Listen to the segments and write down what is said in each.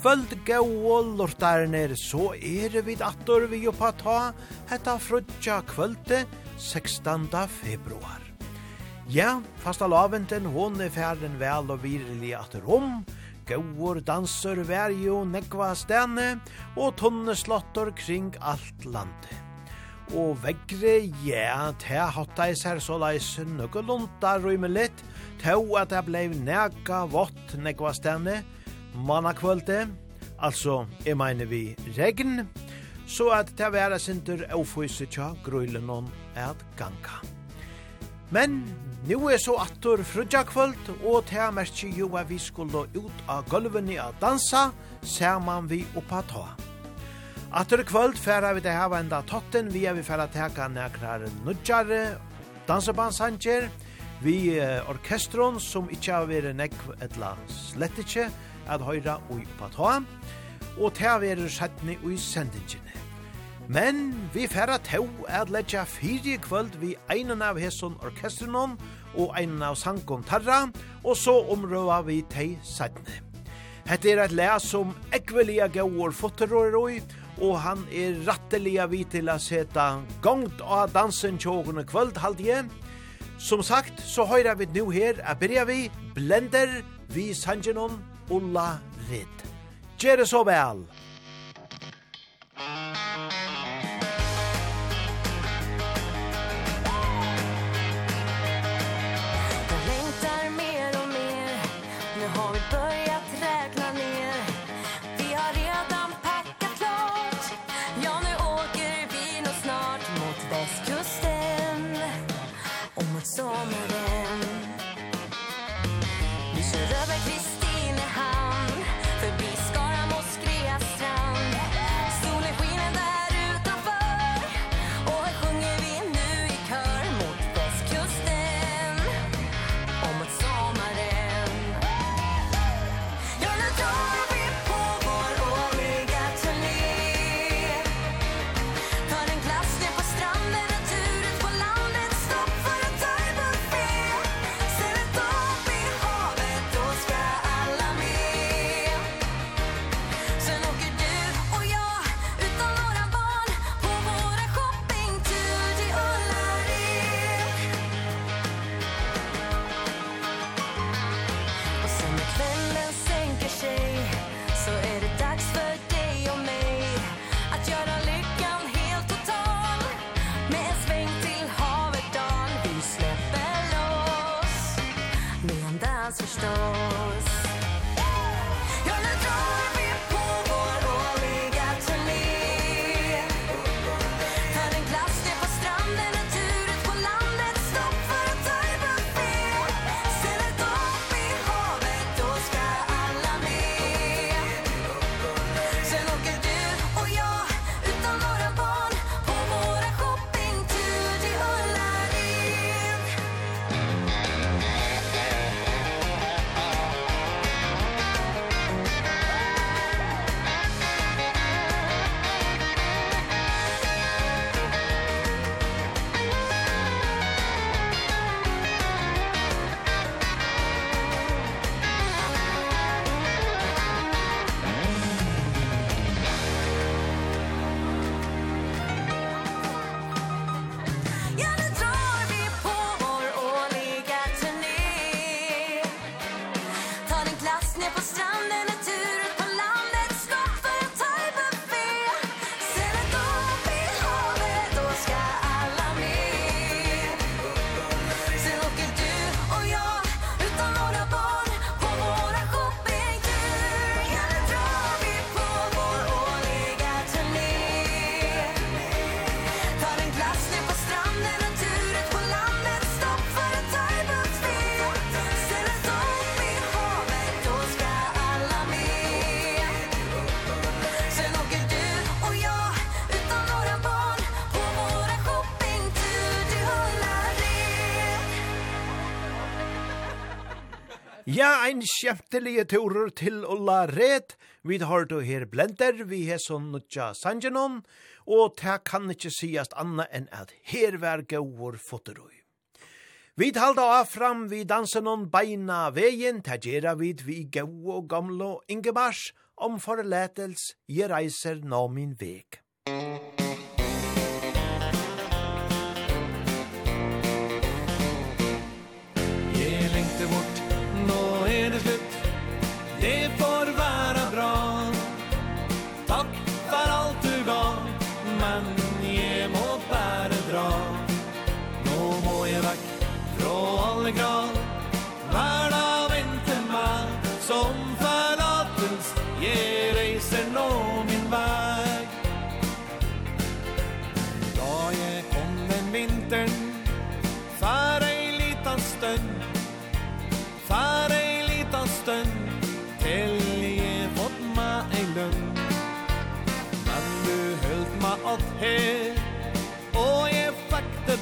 kvöld gau lortarnir, så er vi dator vi jo ta hetta frutja kvölde 16. februar. Ja, fasta laventen hon er færden vel og virlig at rom, gauur danser vær jo nekva stene, og tunne slottor kring alt landet. Og vegre, ja, te hatta i sær så leis nøkkelunta rymelig, tau at det blei nega vått nekva stene, og mannakvölde, altså jeg mener vi regn, så at det være sinter euføyse tja grøylen om at ganga. Men nu er så attor frudja kvöld, og det merkje jo at vi skulle ut av gulvene a dansa, saman vi oppa ta. Attor kvöld færa vi det her enda totten, vi er vi færa teka nekrar nudjare, dansebansanger, vi orkestron som ikkje har vært nekv etla slett ikkje, at høyra og oppa ta, og ta verur sættni og i sendingene. Men vi færa tau at letja fyrje kvöld vi einan av hesson orkestrinon og einan av sangon tarra, og så omrøva vi tei sættni. Hette er et lea som ekvelia gauur fotterår og og han er rattelia vi til a seta gongt av dansen tjågene kvöld halvdje. Som sagt, så høyra vi nu her, a byrja vi, blender vi sangenon Ulla Ritt. Gjere så vel! ein skjeftelige turer til Ulla Red. Vi har du her blender, vi har så nødja sangenon, og det kan ikkje siast anna enn at her var gauur fotorøy. Vi halda av fram vi dansen on beina vegin, ta gjerra vid vi gau og gamlo Ingebars om forletels, je reiser nå min veg. Musikk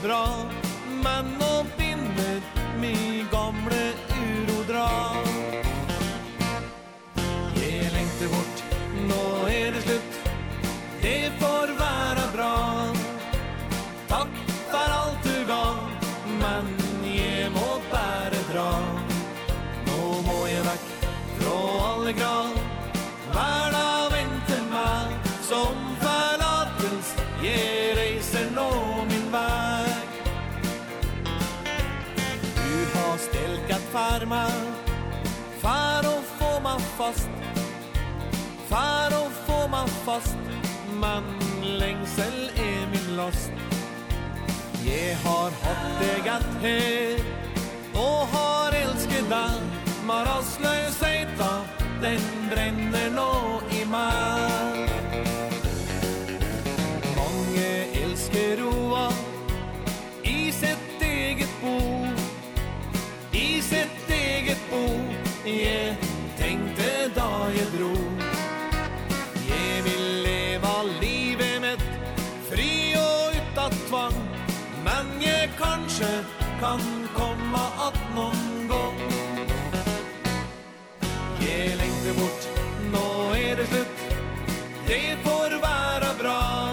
dra Men nå binder mi gamle uro dra. Jeg lengter bort armar. Faro få man fast. Faro få man fast. Man längsel är min lost Jeg har hatt deg at her Og har elsket deg Marasløsheita Den brenner nå i meg Mange elsker roa I sitt eget bord bo jeg tenkte da jeg dro. Jeg vil leva livet mitt Fri og utan tvang. Men jeg kanskje kan komma att någon gång. Jeg lengter bort, nå er det slutt. Det får være bra.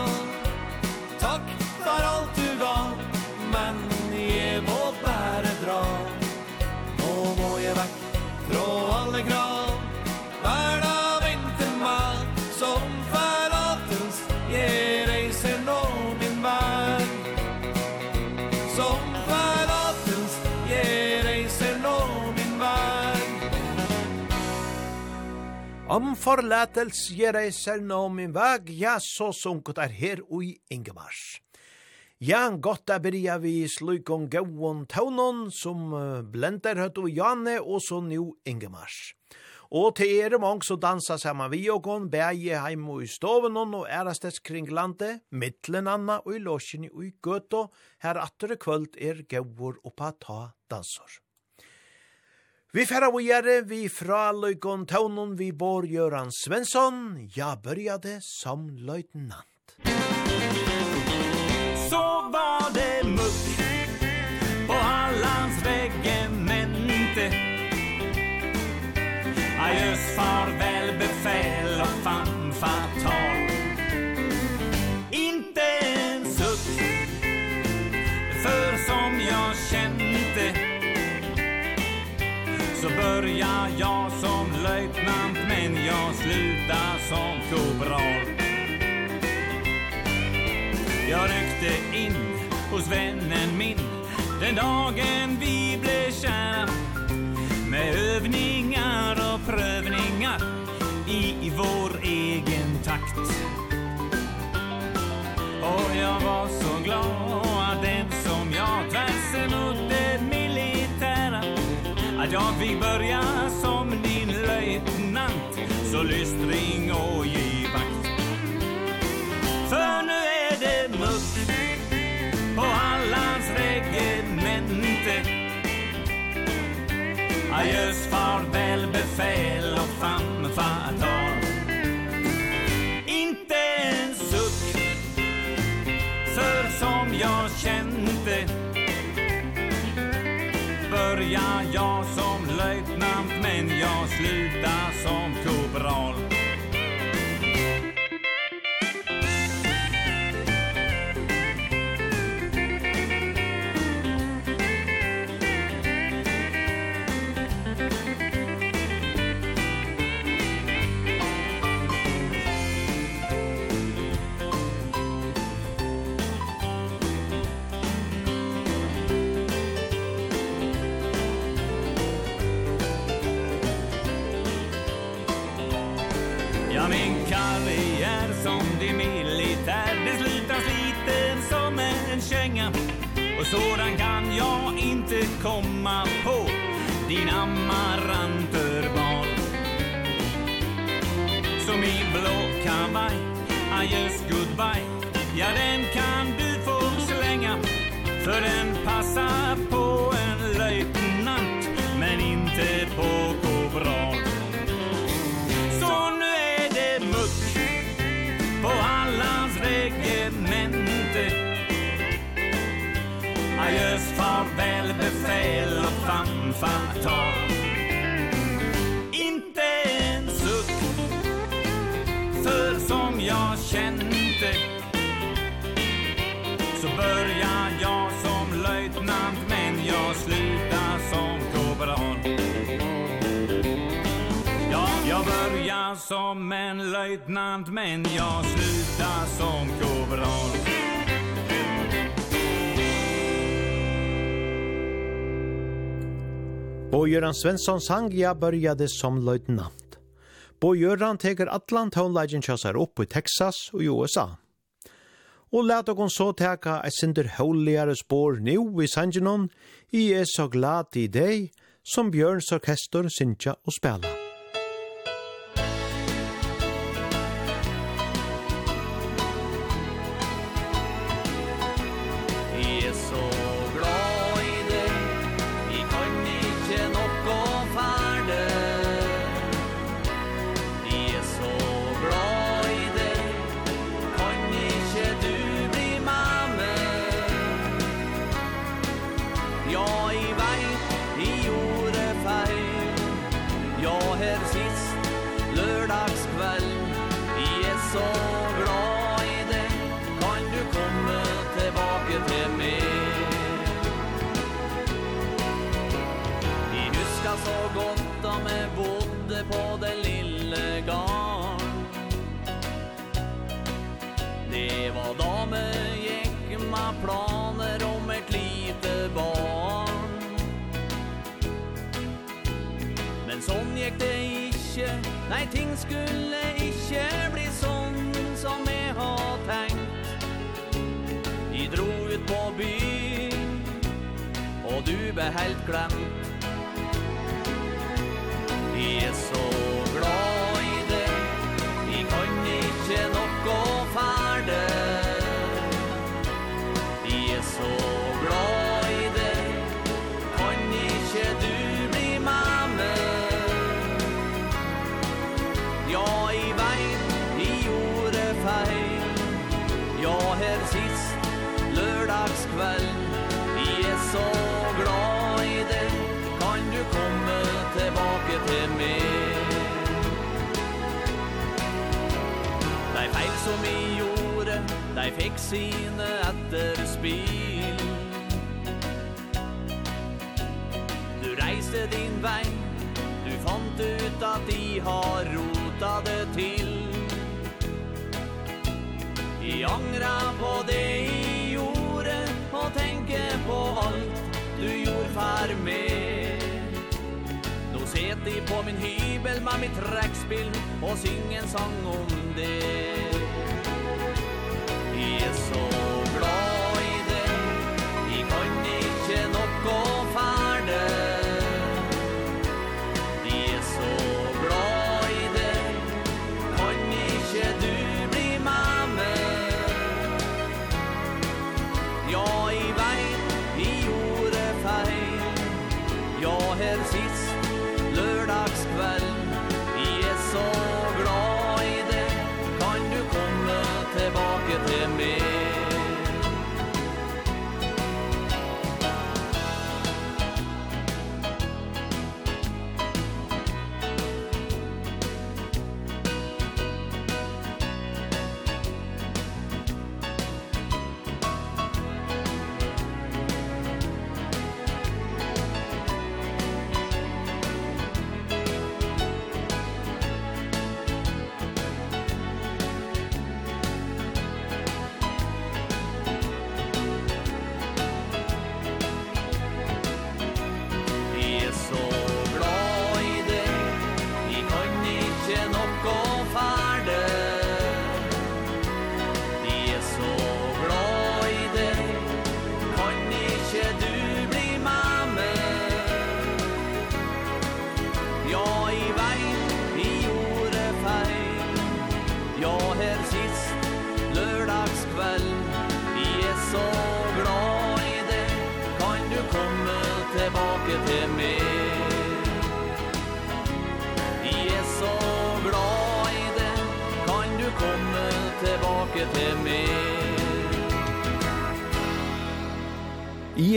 Om forlatels gereiser nå min vag, ja, så sunket er her ui Ingemars. Ja, godt er byrja vi slukon gauon taunon som blender høtt og Janne og så nu Ingemars. Og til er mange som dansa saman vi og gon bæje heim og i stoven og ærastes kring landet, mittlen anna og i låsjen og i gøtå, her atter kvöld er gauor oppa ta dansor. Vi færa vi gjere, vi fra løykon taunon, vi bor Göran Svensson, ja började som løytnant. Så var det muck på Hallands väggen, men inte. Farväl befäl och fanfar. börja jag som löjtnant men jag sluta som kobral. Jag ryckte in hos vännen min Den dagen vi blev kära. Med övningar och prövningar I vår egen takt. Och jag var så glad Att jag fick börja som din löjtnant Så lystring och ge vakt. För nu är det muck På Hallands regemente. Adjös farväl befäl och famfatal Inte en suck För som jag kände. Börja jag men jag slutar som kobral Och sådan kan jag inte komma på. Din amaranterbarn Som i blå kavaj. Adios goodbye. Ja den kan du få slänga. För den fatal Inte en suck För som jag kände. Så börjar jag som löjtnant Men jag slutar som kobran Ja, jag börjar som en löjtnant Men jag slutar som kobran Bo-Göran Svensson Sangja började som löjtnant. Bo-Göran teker allan tonelagen tjassar upp i Texas och i USA. Og lät oss så teka ett sinder håligare spår nu i Sangenon. I är så glad i dig som Björns orkester synja och spela.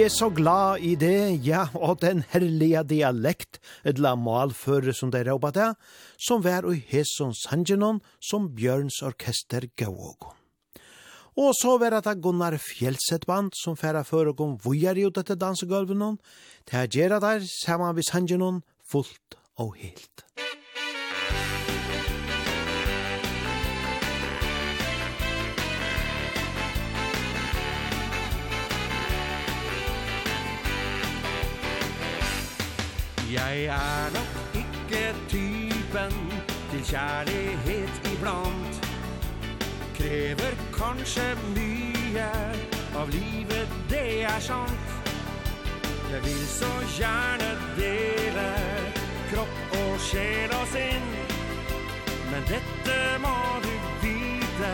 er så glad i det, ja, og den herlige dialekt, edla malføre som det råpa det, som vær og hesson sangenon som Bjørns orkester gavågon. Og så var det Gunnar Fjellset band som færa før og kom vujar i ut etter dansegulven. Det her gjerra der, sammen vi sangenon, fullt og helt. Musikk Jeg er nok ikke typen til kjærlighet iblant. Krever kanskje mye av livet, det er sant. Jeg vil så gjerne dele kropp og sjel og sinn. Men dette må du vite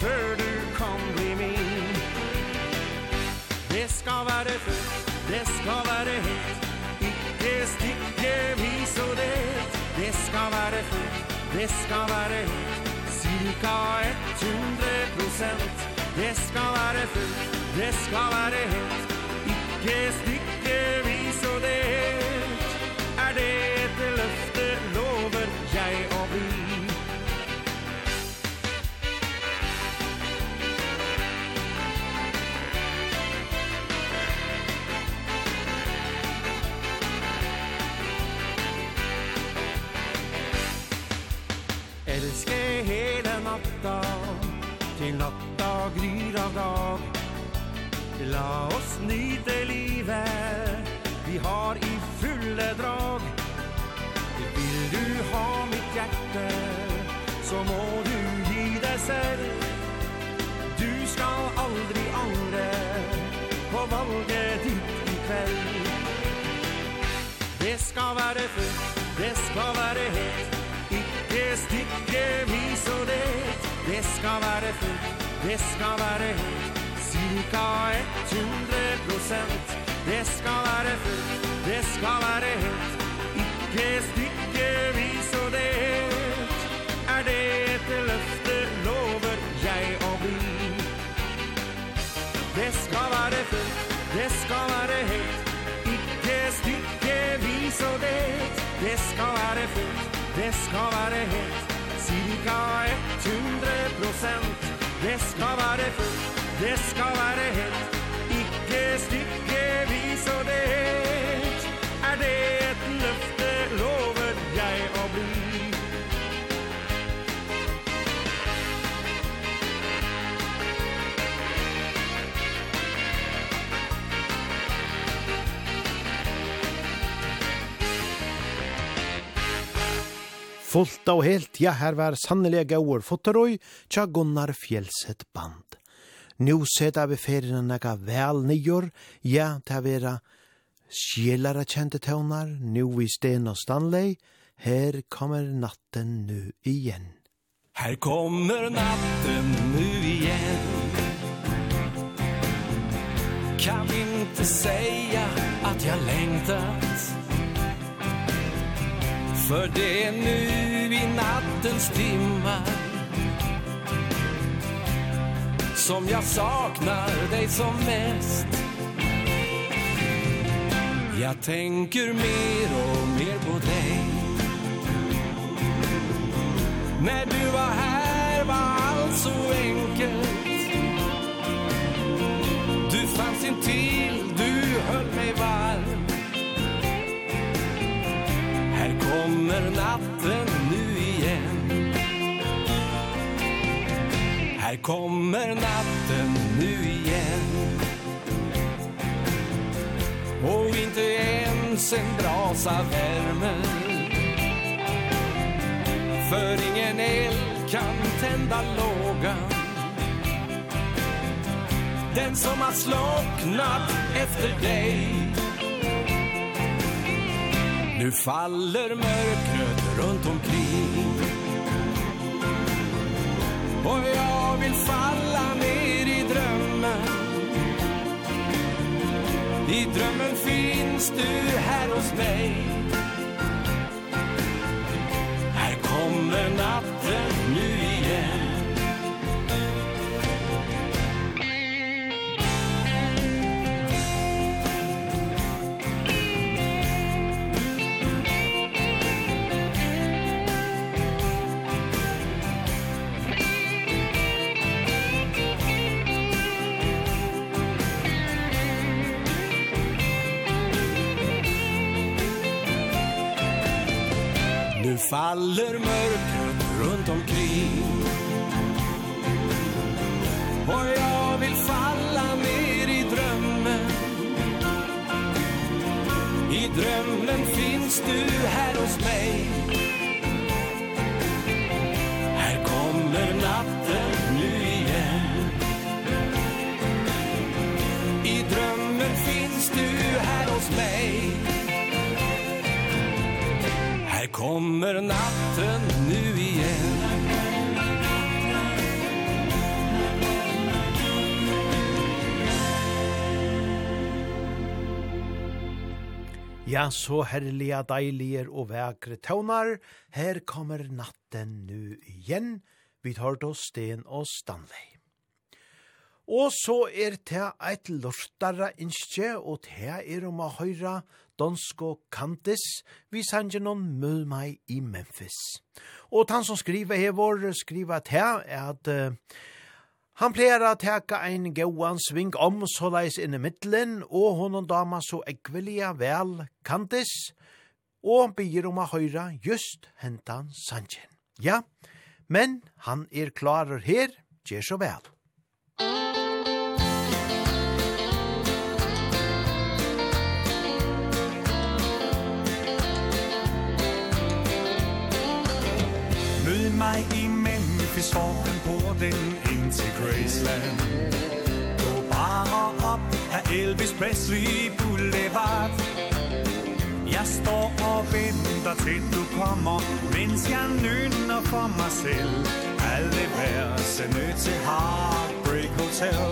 før du kan bli min. Det skal være fullt, det skal være helt. skal være fullt, det skal være helt, cirka 100 prosent. Det skal være fullt, det skal være helt, ikke stykkevis og det helt. natta Til natta gryr av dag. La oss nyte livet Vi har i fulle drag. Vil du ha mitt hjerte Så må du gi deg selv. Du skal aldri angre På valget ditt i kveld. Det skal være fullt Det skal være helt stikke vis og det Det skal være fullt, det skal være helt. Cirka 100 prosent. Det skal være fullt, det skal være helt. Ikke stikke vis og det Er det et løfte lover jeg å bli? Det skal være fullt, det skal være helt. Ikke stikke vis og det Det skal være fullt Det ska vara hett, cirka 100 procent. Det ska vara fullt, det ska vara hett, ikke stykkevis og det. Fullt og helt, ja, her var sannelig gauur fotoroi, tja Gunnar Fjellset band. Nu seta vi ferien nega vel nýjur, ja, ta vera sjelara kjente tøvnar, nu vi sten og Stanley, her kommer natten nu igjen. Her kommer natten nu igjen Kan inte säga att jag längtat För det är nu i nattens timmar Som jag saknar dig som mest. Jag tänker mer och mer på dig. När du var här var allt så enkelt. Du fanns inte tid kommer natten nu igen? Här kommer natten nu igen. Och inte ens en brasa värmer För ingen eld kan tända lågan. Den som har slocknat efter dig. Nu faller mörkret runt omkring. Och jag vill falla ner i drömmen. I drömmen finns du här hos mig. Här kommer natten nu igen. faller mörkret runt omkring. Och jag vill falla ner i drömmen. I drömmen finns du här hos mig. kommer natten nu igen. Ja, så herliga, deiliger og vekre tøvnar, her kommer natten nu igjen, vi tar då Sten og Stanley. Og så er det eit lortare innskje, og det er om å høyra Donsko Kantis, vi sanger noen mød meg i Memphis. Og han som skriver her vår, skriver at her er at uh, Han pleier å teka ein gauan sving om såleis inn i middelen, og honom dama så ekvelia vel kantis, og byr om å høyra just hentan sanjen. Ja, men han er klarer her, gjer så vel. mød mig imellem Vi svormen på den ind til Graceland. Gå bare op af Elvis Presley Boulevard. Jeg står og venter til du kommer Mens jeg nynner for mig selv. Alle versene til Heartbreak Hotel.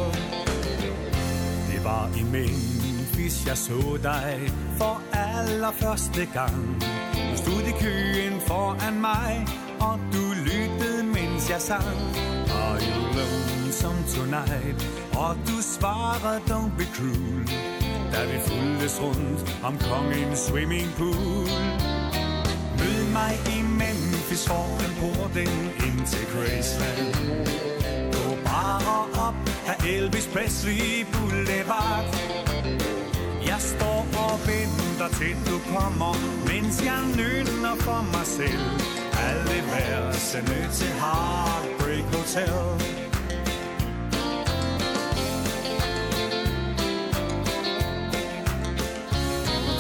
Det var i Memphis jeg så dig For allerførste gang. Du stod i køen foran mig og du lyttede, mens jeg sang. Are you lonesome tonight? Og du svarede, don't be cruel. Da vi fulgtes rundt om kongens swimmingpool Mød mig i Memphis foran porten ind til Graceland. Gå bare op af Elvis Presley Boulevard. Jeg står og venter til du kommer Mens jeg nynner for mig selv. Alt i værelse nyt til Heartbreak Hotel.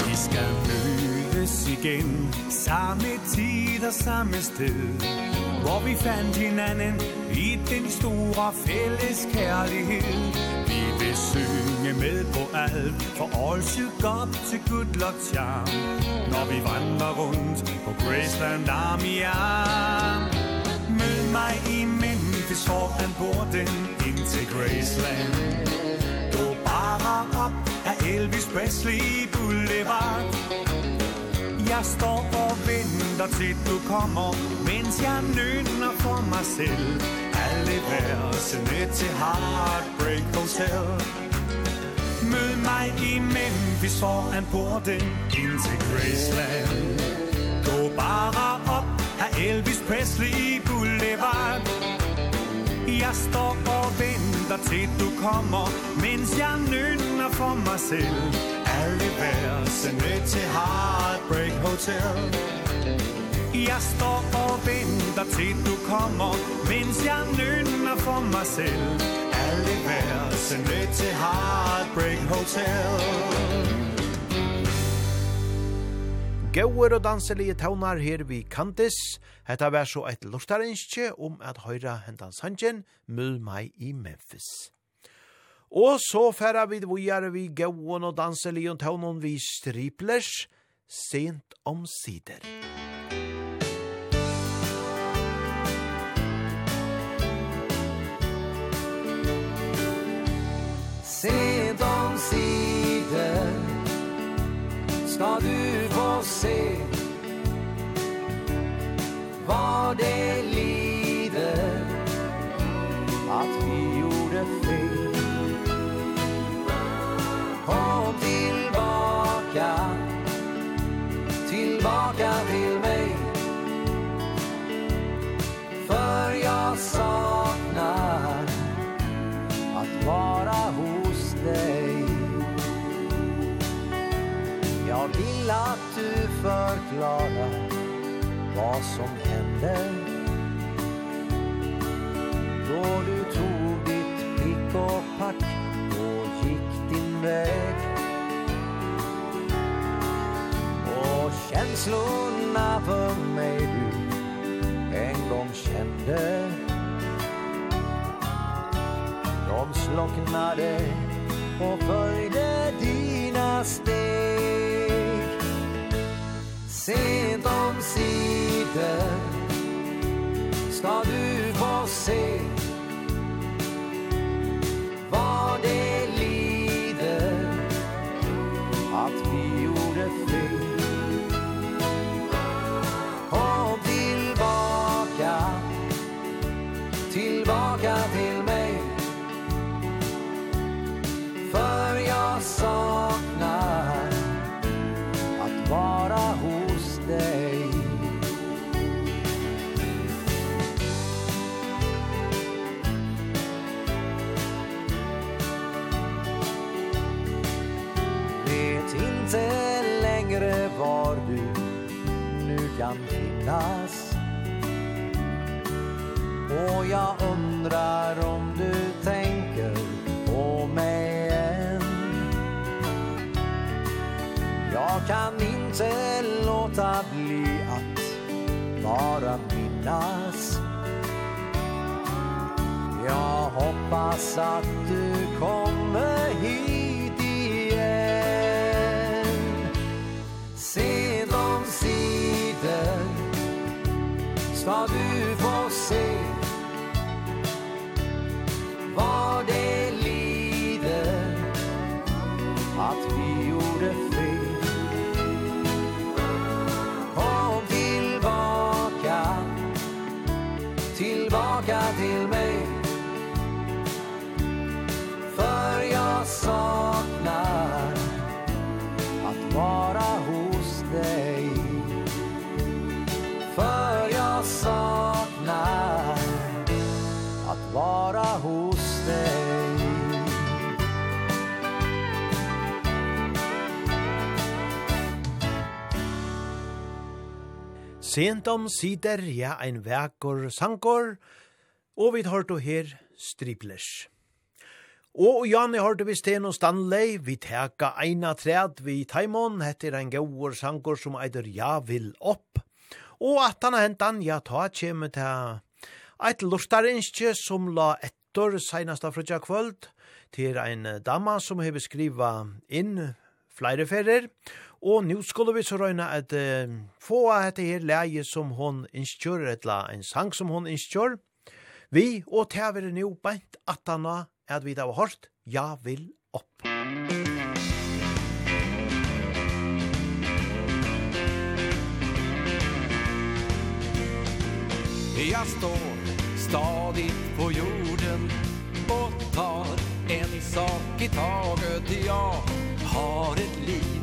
Vi skal mødes igen Samme tid og samme sted Hvor vi fandt hinanden I den store fælles kærlighed. Vi synge med på alt For all shook up til good luck charm Når vi vandrer rundt på Graceland arm i arm Mød mig i Memphis foran borden ind til Graceland. Gå bare op af Elvis Presley Boulevard. Jeg står og venter til du kommer Mens jeg nynner for mig selv. Alivers Ned til Heartbreak Hotel. Mød mig i Memphis foran porten Ind til Graceland. Gå bare op Her Elvis Presley i Boulevard. Jeg står og venter til du kommer Mens jeg nynner for mig selv. Alivers Ned til Heartbreak Hotel. Jeg står og venter til du kommer Mens jeg nynner for mig selv Alle værelsen til Heartbreak Hotel Gauer og danselige taunar her vi Kantis. Hetta vær så eit lortarinskje om at høyra hentan sanjen mød meg i Memphis. Og så færa vi vujare vi gauon og danselige taunon vi striplers sent om sider. Musik sent om sider Ska du få se Vad det lider Att vi gjorde fel Kom tillbaka Tillbaka till mig För jag saknar Att vara hos dig. Jag vill att du förklarar vad som hände. Då du tog ditt pick och pack och gick din väg. Och känslorna för mig du en gång kände. De slocknade och följde dina steg. Sent om sider ska du få se vad det lider att vi gjorde fel Kom tillbaka, tillbaka till början till klass Och jag undrar om du tänker på mig än. Jag kan inte låta bli att bara minnas. Jag hoppas att du sa du Sent om sider, ja, ein vekor sankor, og vi tar to her striplers. Og Janne har vi Sten og Stanley, vi teka eina træd vi Taimon, heter ein gaur sankor som eider Ja vil opp. Og at han har hentan, ja, ta kjem til eit lortarinskje som la ettor seinasta frutja kvöld, til ein dama som hever skriva inn flere ferrer, og Og nu skulle vi så røyna at uh, få dette her leie som hon innskjør, etla en sang som hon innskjør. Vi og tever nu beint atana at vi da har hørt Ja vil opp. Jag står stadigt på jorden och tar en sak i taget. Jag har ett liv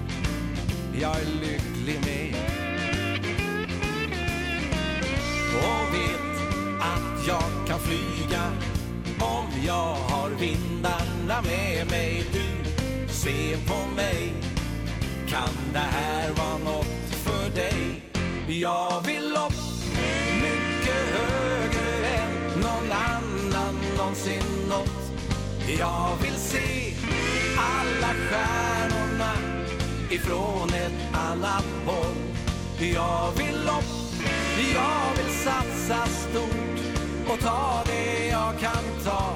jag är lycklig med. Och vet att jag kan flyga Om jag har vindarna med mig. Du se på mig. Kan det här vara något för dig? Jag vill upp mycket högre än någon annan någonsin nått. Jag vill se alla stjärnorna ifrån ett annat håll Jag vill upp, jag vill satsa stort Och ta det jag kan ta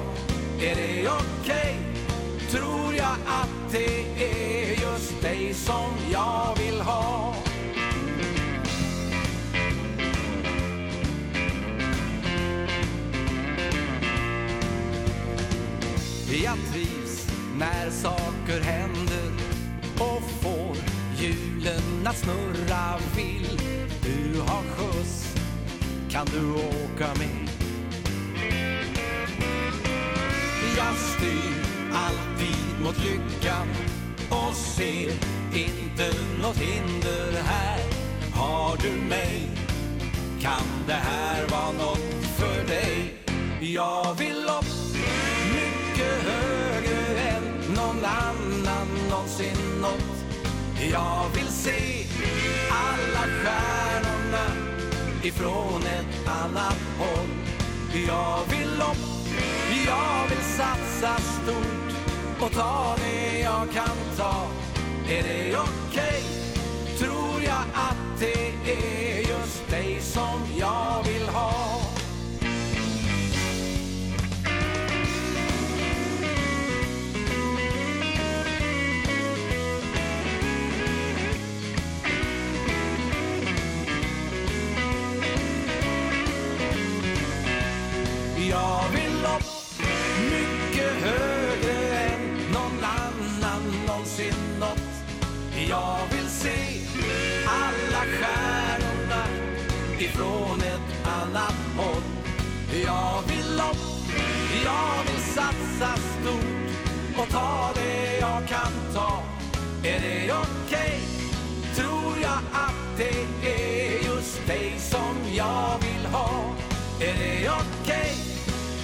Är det okej? Okay? Tror jag att det är just dig som jag vill ha Jag trivs när saker händer att snurra vill. Du har skjuts, kan du åka med? Jag styr alltid mot lyckan Och ser inte något hinder här. Har du mig, kan det här vara något för dig? Jag vill upp mycket högre än någon annan jag vill se alla stjärnorna ifrån ett annat håll Jag vill upp, jag vill satsa stort och ta det jag kan ta Är det okej? Okay? Tror jag att det är just dig som jag vill ha jag vill upp Mycket högre än någon annan någonsin nått Jag vill se alla stjärnorna ifrån ett annat håll Jag vill upp, jag vill satsa stort och ta det jag kan ta Är det okej? Okay? Tror jag att det är just dig som jag vill ha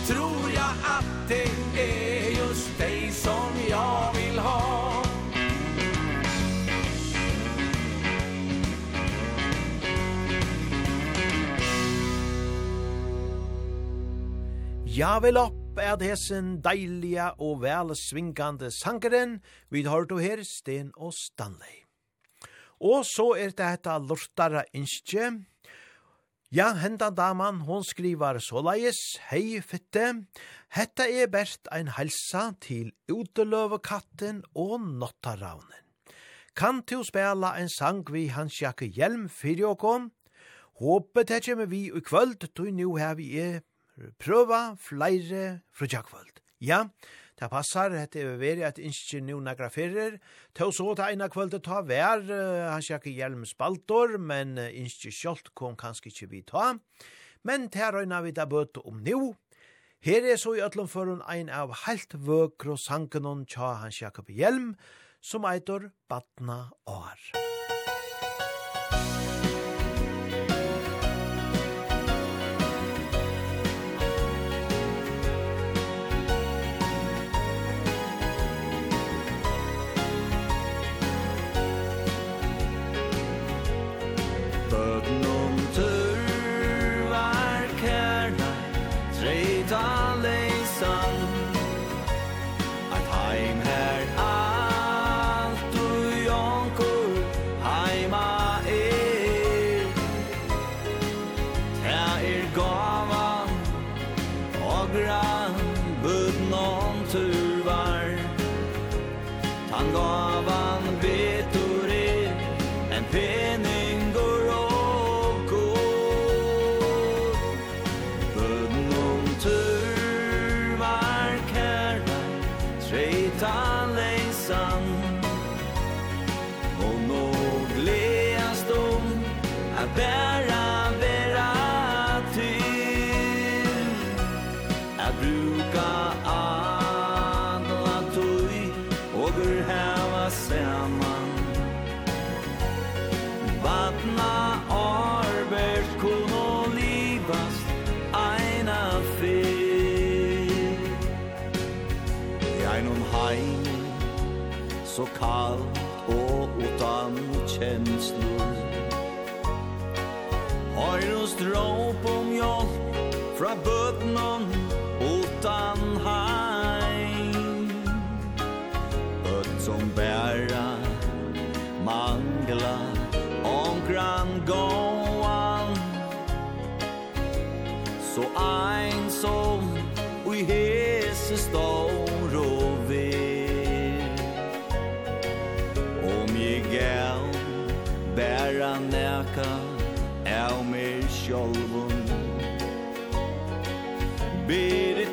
tror jag att det är just dig som jag vill ha Jag vill upp det hesen deiliga og väl svinkande sankeren, vi har och her Sten og Stanley. Og så er det dette lortara innskje, Ja, hendan daman, hon skrivar såleis, hei fitte, hetta er bert ein helsa til uteløvekatten og nottaravnen. Kan du spela ein sang vi hans jakke hjelm fyrir okon? Håpet det kjemme vi i kvöld, tog nu her vi er prøva flere frujakvöld. Ja, ja. Det passar, hette er veri at innskje nu nagra fyrir, tå så ta eina kvölde ta vær, han sjakk hjelm spaltor, men innskje kjolt kom kanskje ikkje vi ta. Men ta røyna vi da bøte om nu. Her er så i ötlom førun ein av heilt vøkro sankenon tja han sjakk hjelm, som eitor Batna År. fra bøtnon utan heim. Bøt som bæra mangla omkran gåan. Så ein som ui hese stor og ver. Om jeg gæl bæra neka av mig sjolv ber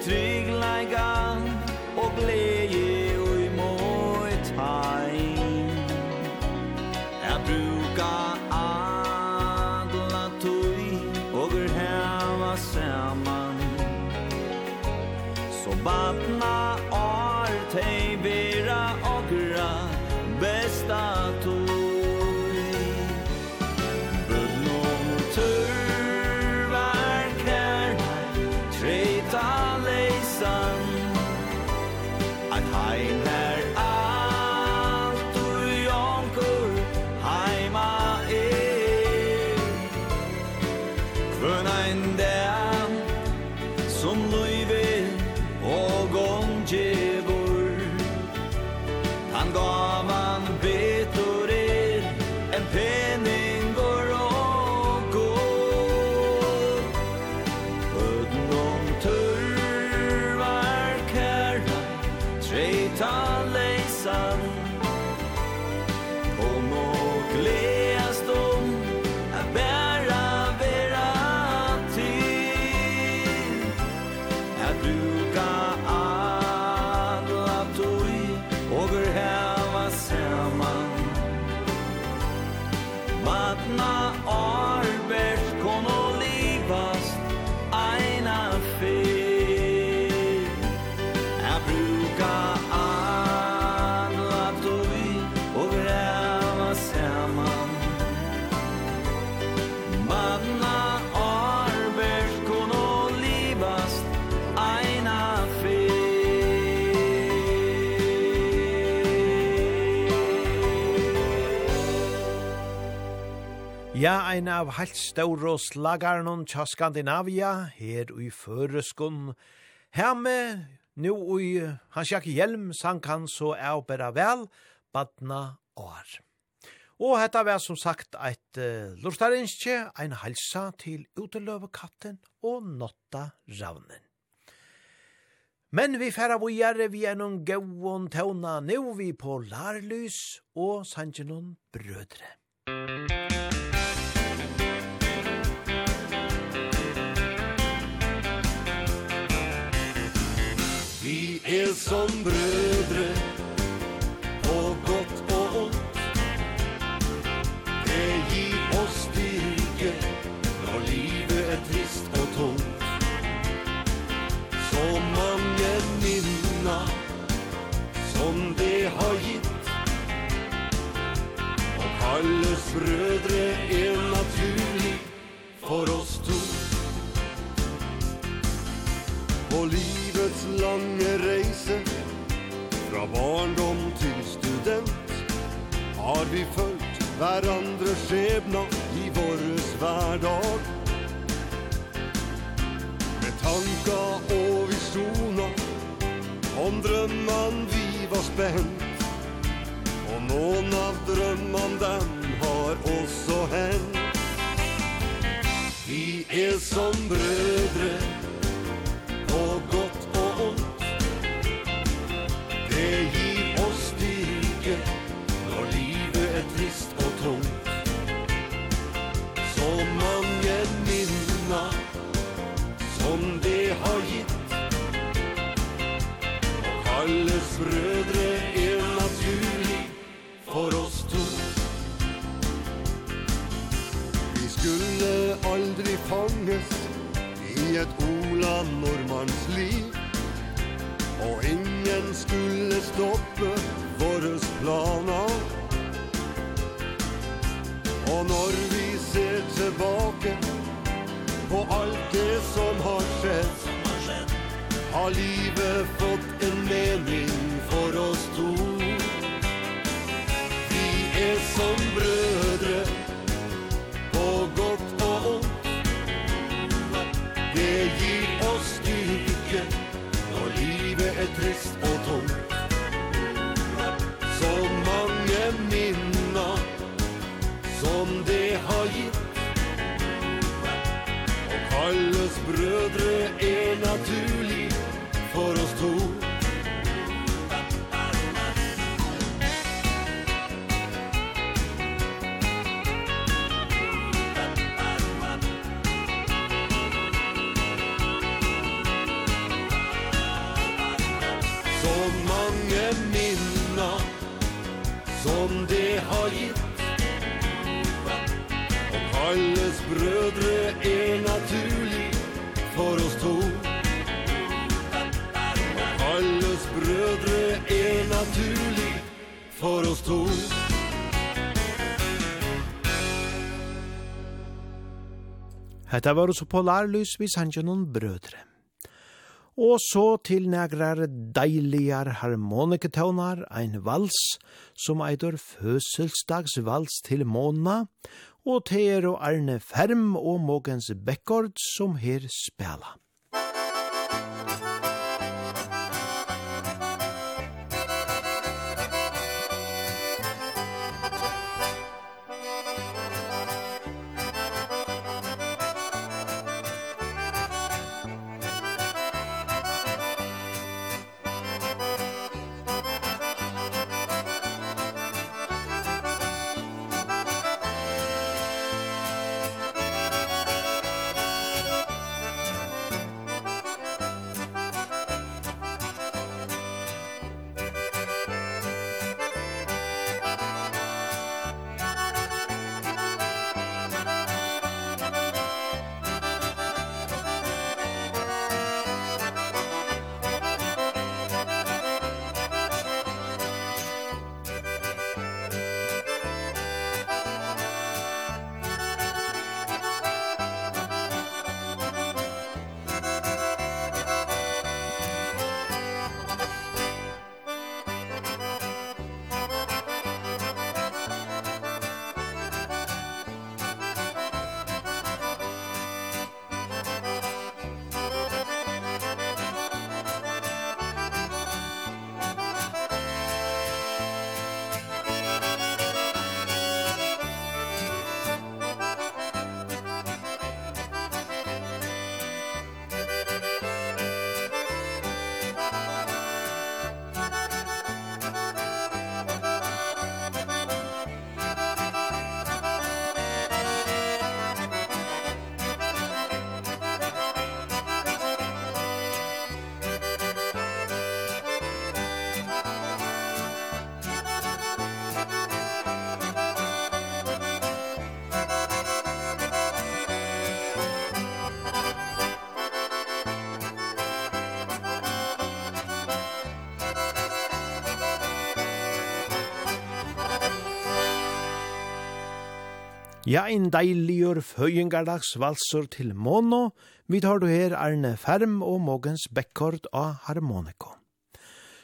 ein av heilt ståre slagarnon tja Skandinavia, her i Føreskun. med nu i hans jakk hjelm, sang han så er bera vel, badna år. Og hetta var som sagt eit uh, lortarinskje, ein halsa til uteløvekatten og notta ravnen. Men vi færa vujare vi er noen gauon tauna, nu vi på larlys og sangenon brødre. Musik er som brødre På godt og ondt. Det gir oss styrke Når livet er trist og tungt. Så mange minna Som det har gitt. Og kalles brødre er naturlig For oss to. Og livet livets lange reise. Fra barndom til student Har vi følt hverandre skjebna i våres hverdag. Med tanka og visjona Om drømman vi var spent. Og noen av drømman dem har også hent Vi er som brødre det gir oss styrke når livet er trist og tungt. Så mange minna som det har gitt. Og kalles brødre er naturlig for oss to. Vi skulle aldri fanges i et Ola Normann stoppe våres planer. Og når vi ser tilbake På alt det som har skjedd. Har livet fått en mening. Hetta var også polarlys vi sanje noen brødre. Og så til negrar deiligar harmoniketaunar, ein vals, som eitur fødselsdagsvals til måna, og teer og Arne Ferm og Mogens Bekkord som her spela. Ja, ein deiligur føyingardags valsur til mono, vi tar du her Arne Ferm og Mogens Bekkord av harmoniko.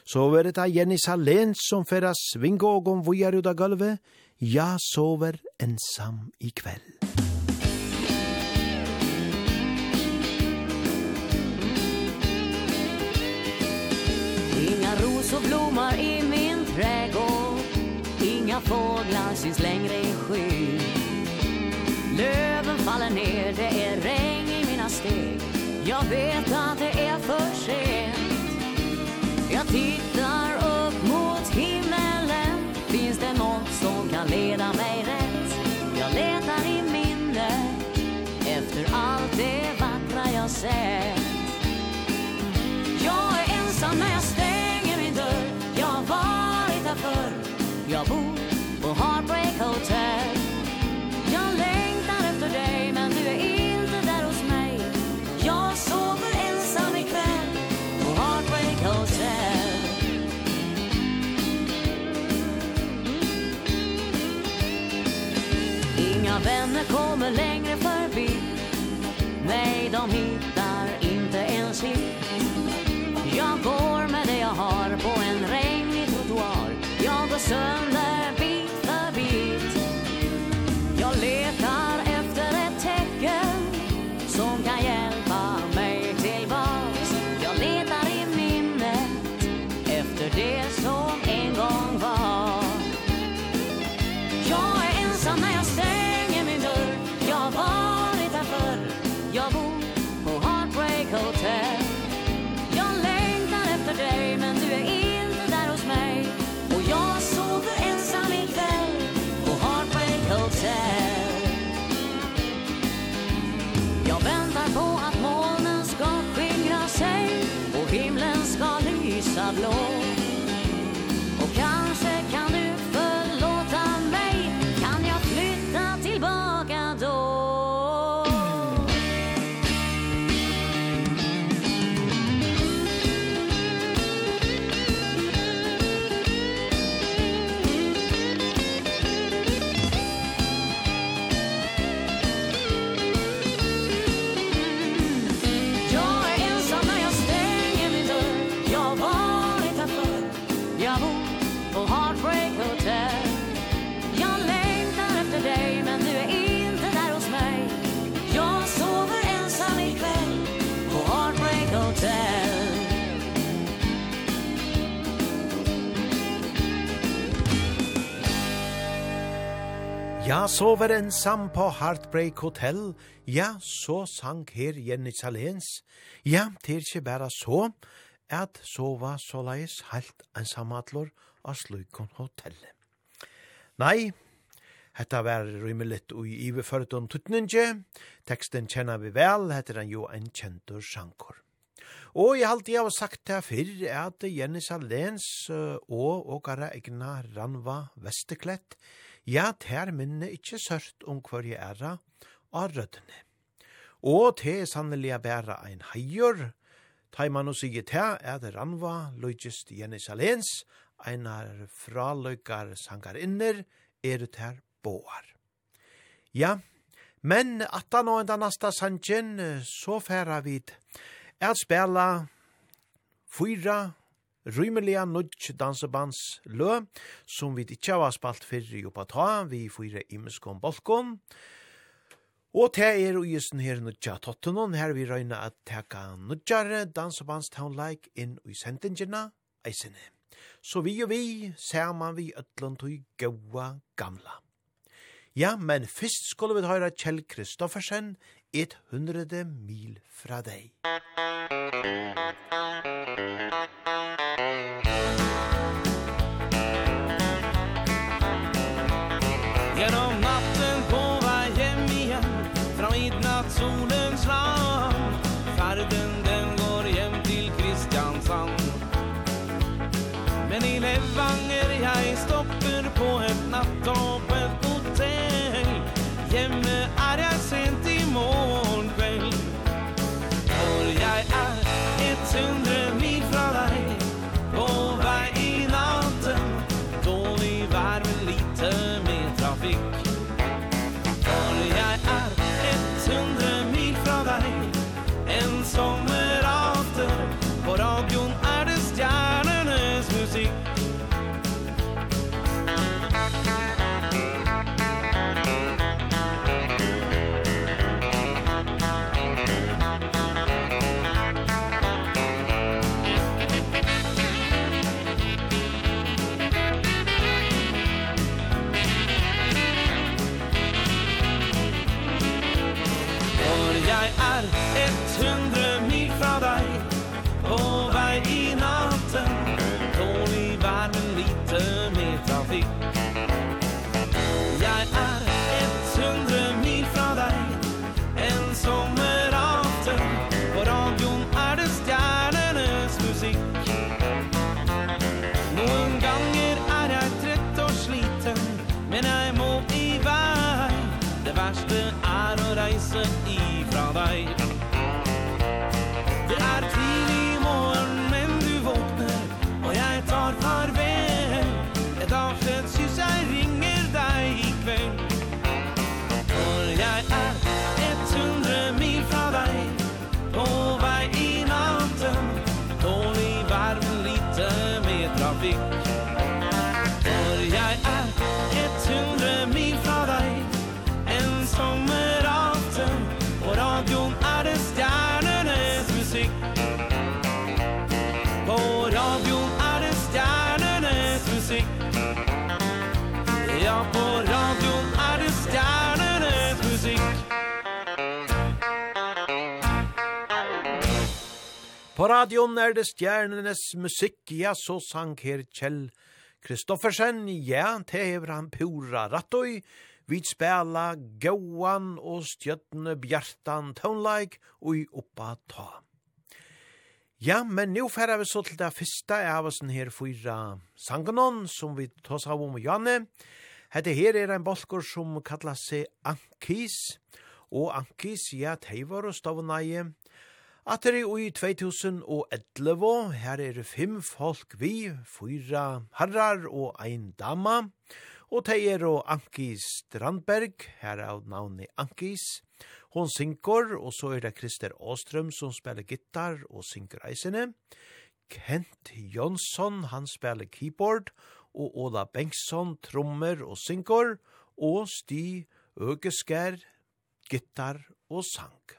Så var det Jenny Salén som færa svinga og om vujar ut av gulvet, ja, sover ensam i kveld. Inga rosor blommar i min trädgård Inga fåglar syns längre i skyn Löven faller ner, det är regn i mina steg. Jag vet att det är sun jeg sover ensam på Heartbreak Hotel. Ja, så sang her Jenny Salens. Ja, det er ikke bare så, at sova så leis helt ensamadlor av slukon hotellet. Nei, Hetta var rymelit ui i iveførdun tuttninje. Teksten kjenner vi vel, heter han jo en kjentur sjankor. Og jeg halte jeg har sagt det fyrr, at Jenny Salens og åkara egna Ranva Vesterklett ja, ter minne ikkje sørt om hverje er av røddene. Og te er sannelig bæra ein heier, ta man og sige te, er det ranva, løytjest Jenny Salens, einar fraløykar sangarinner, er det her boar. Ja, men at da nå enda nasta sanjen, så færa vid, er spela fyra rymelia nudge dansebands lø, som vi ikke har spalt fyrre jo på ta, vi fyre imeskon balkon. Og te er og isen her nudja tottenon, her vi røyna at teka nudjare dansebands townlike inn i sendingina eisene. Så vi og vi, man vi ötland og gaua gamla. Ja, men fyrst skulle vi høyra Kjell Kristoffersen, et hundrede mil fra deg. Musikk På radion er det stjernenes musikk, ja, så sang her Kjell Kristoffersen, ja, det hever han pura rattoi, vi spela gauan og stjøttene bjartan tonelike og i oppa ta. Ja, men nu færa vi så til det fyrsta av oss her fyra sanganon som vi tås av om Janne. Hette her er en bolkor som kallar seg Ankis, og Ankis, ja, det var og stavnaie, At det er i 2011, her er fem folk vi, fyra herrar og ein dama, og det er og Anki Strandberg, her er navnet Ankis, hon synkor, og så er det Krister Åstrøm som spiller gitar og synker eisene, Kent Jonsson, han spiller keyboard, og Ola Bengtsson, trommer og synkor, og Sti Øgeskær, gitar og sang.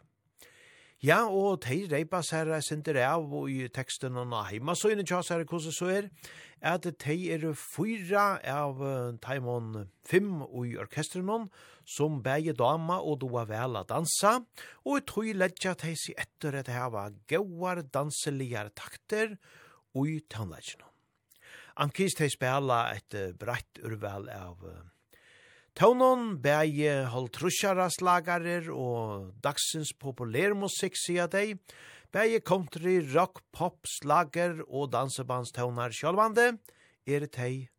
Ja, og de reipa seg sær sinter av og i teksten og heima så inne tjas her hvordan så er, at de er fyra av taimon 5 og i orkestrenon, som begge dama og doa vel a dansa, og i tog ledja de seg etter at heva gauar danseligar takter og i tannleggjeno. Ankis de spela et breit urvel av Tånon bæg holdtrusjara slagarer og dagsins populærmusikk sier dei. Bæje country, rock, pop, slager og dansebandstånar sjálvande er teg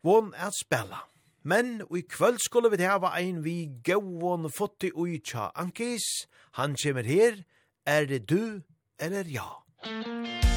von at spela. Men i kvöld skulle vi hava ein vi gauon fotti ui tja Ankis. Han kommer her. Er det du eller ja? Musik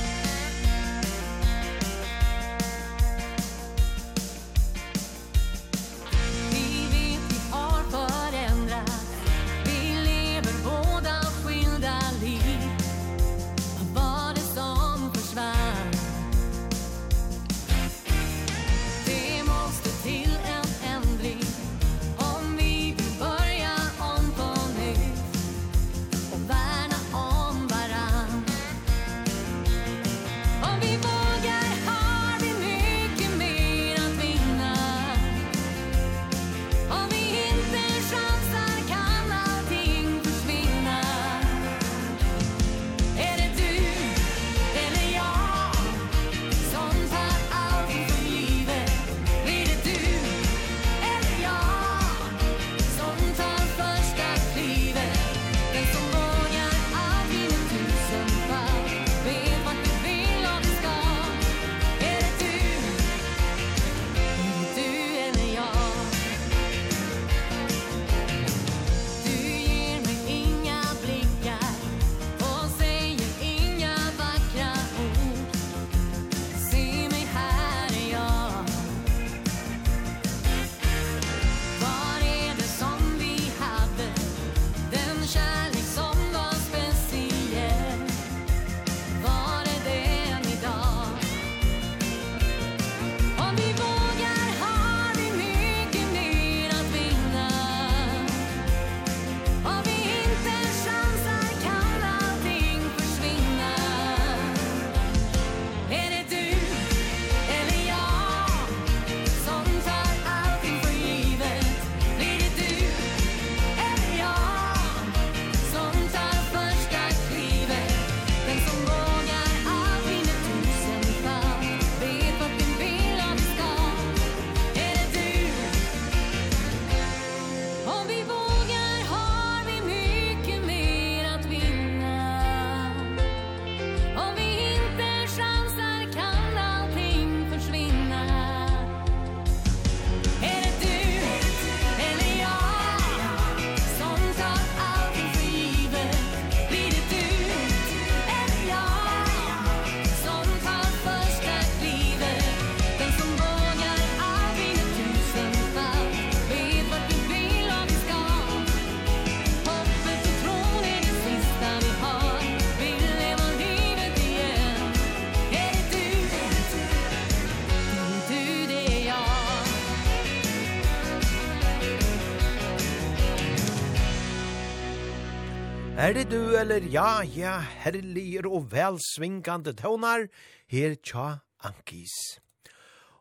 Er det du eller ja, ja, herliger og velsvingande tøvnar, her tja Ankis.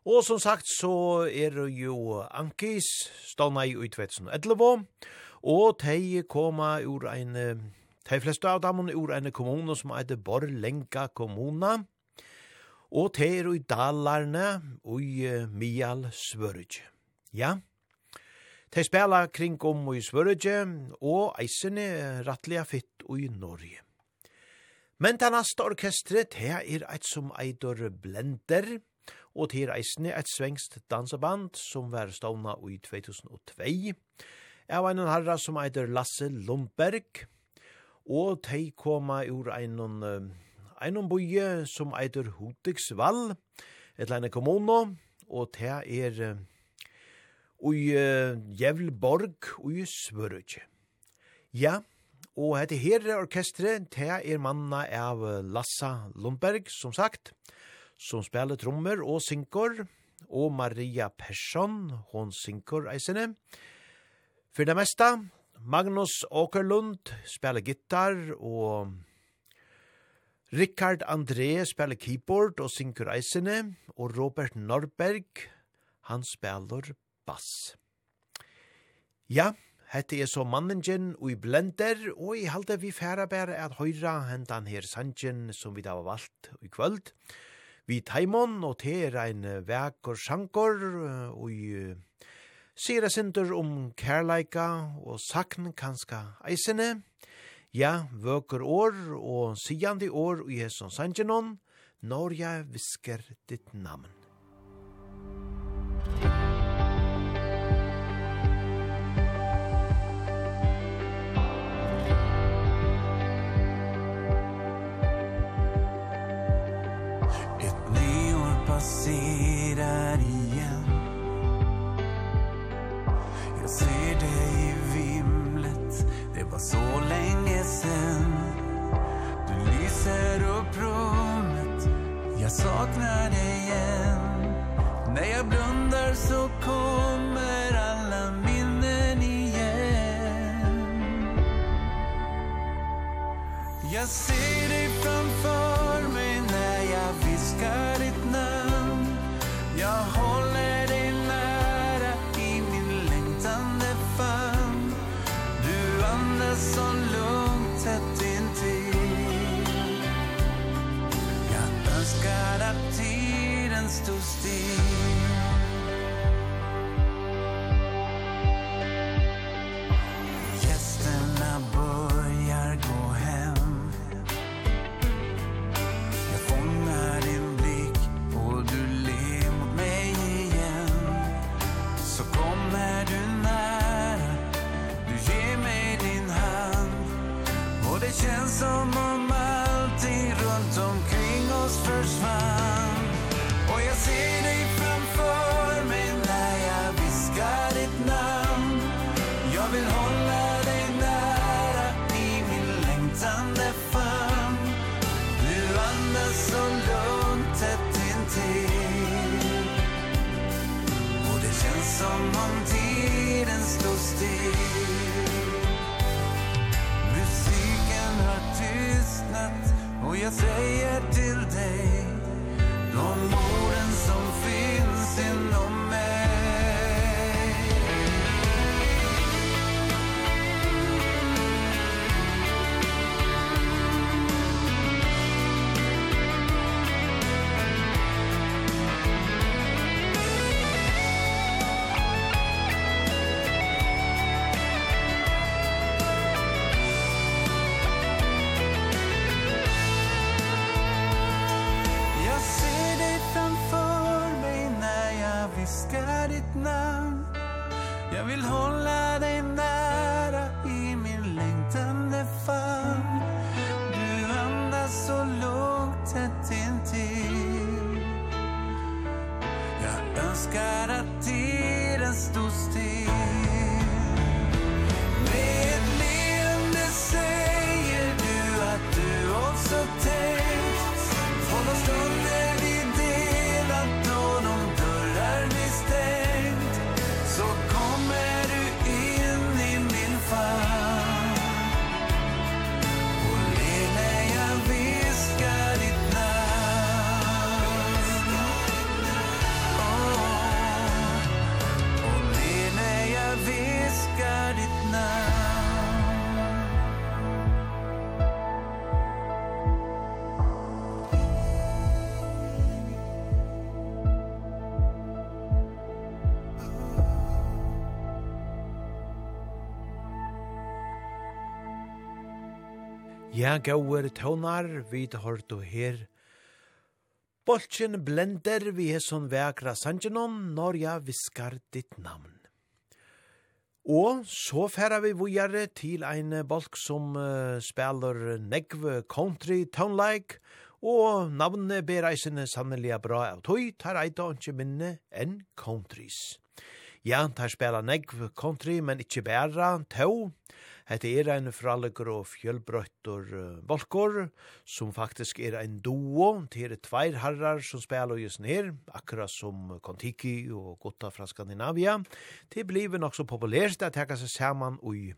Og som sagt så er det jo Ankis stånda i 2011, og de koma ur en, de fleste av dem ur en kommune som heter Borlenga kommuna, og de er i Dalarne og i Mial Svørg. Ja, ja. De spela kring om i Svørge, og eisene rattliga fitt i Norge. Men det neste orkestret, her er eit som eitor blender, og til eisene eit svengst danseband som var stavna i 2002, av en herra som eitor Lasse Lundberg, og de koma ur einon, einon boie som eitor Hotiksvall, et leine kommuno, og det er i uh, Jevlborg og i Ja, og hette her orkestret, det er manna av Lassa Lundberg, som sagt, som spiller trommer og synkor, og Maria Persson, hon synkor eisene. For det meste, Magnus Åkerlund spiller gitar, og Rikard André spiller keyboard og synkor eisene, og Robert Norberg, han spiller bass. Ja, hette er så manningen og i blender, og i halde vi færa bæra at høyra hentan her sangen som vi da var valgt i kvöld. Vi taimon og te er ein vekor sjankor, og i sira sindur om kærleika og sakn kanska eisene, ja, vøker år og sigandi år i hesson sangenon, når jeg visker ditt namn. saknar dig igen. När jag blundar så kommer alla minnen igen. Jag ser säger till Ja, gauer tøvnar, vi har og her. Bolchen blender vi hesson vekra sangenon, når jeg viskar ditt navn. Og så færa vi vujare til ein bolk som uh, spelar negv country town-like, og navnet ber eisene sannelig bra av tøy, tar eit og ikke minne enn countries. Ja, tar spela negv country, men ikkje bæra, tau. Hette er ein fralegur og fjölbrøttur uh, volkor, som faktisk er ein duo, til er tveir herrar som spela just nir, akkurat som Kontiki og Gutta fra Skandinavia. Det blir nok så populært at teka seg saman ui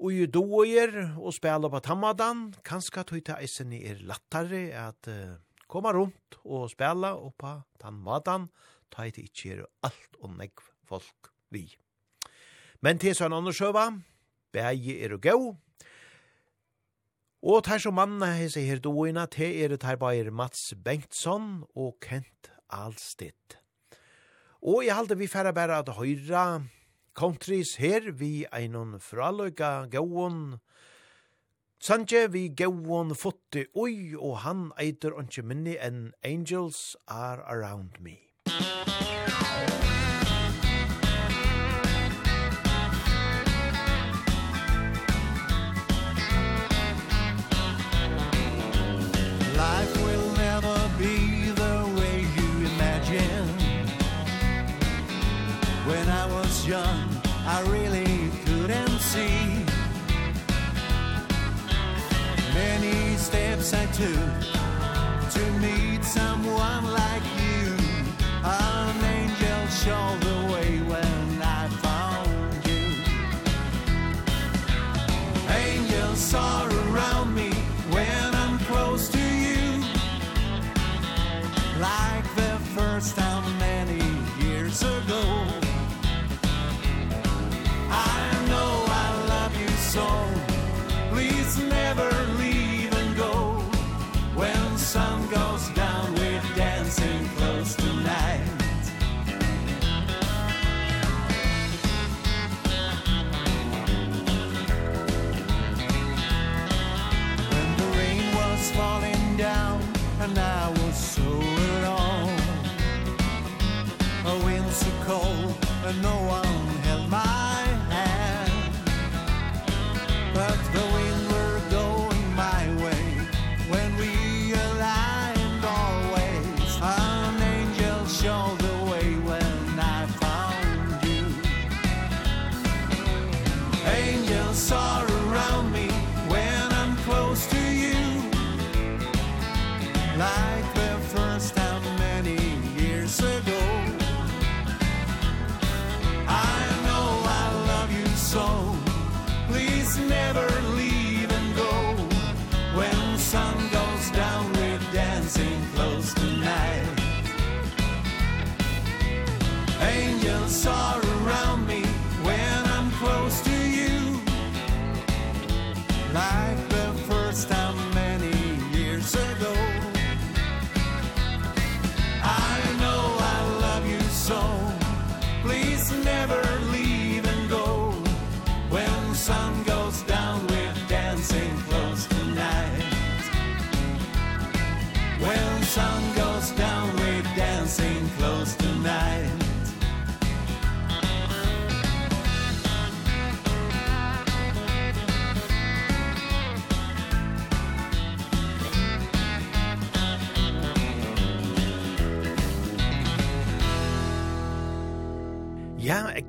Og i doer og spela på tammadan, kanskje tog ta eisen er lattare at uh, koma rundt og spela på tammadan, ta eit ikkje er alt og negv folk vi. Men til sånn sjøva, bægi er og gau, og tar som manna hese her doina, te er tar bæger Mats Bengtsson og Kent Alstedt. Og jeg halte vi færre bæra at høyra countries her vi einon fraløyga gauon, Sanje vi gauon fotte oi, og han eitur onke minni enn Angels Are Around Me. Musik too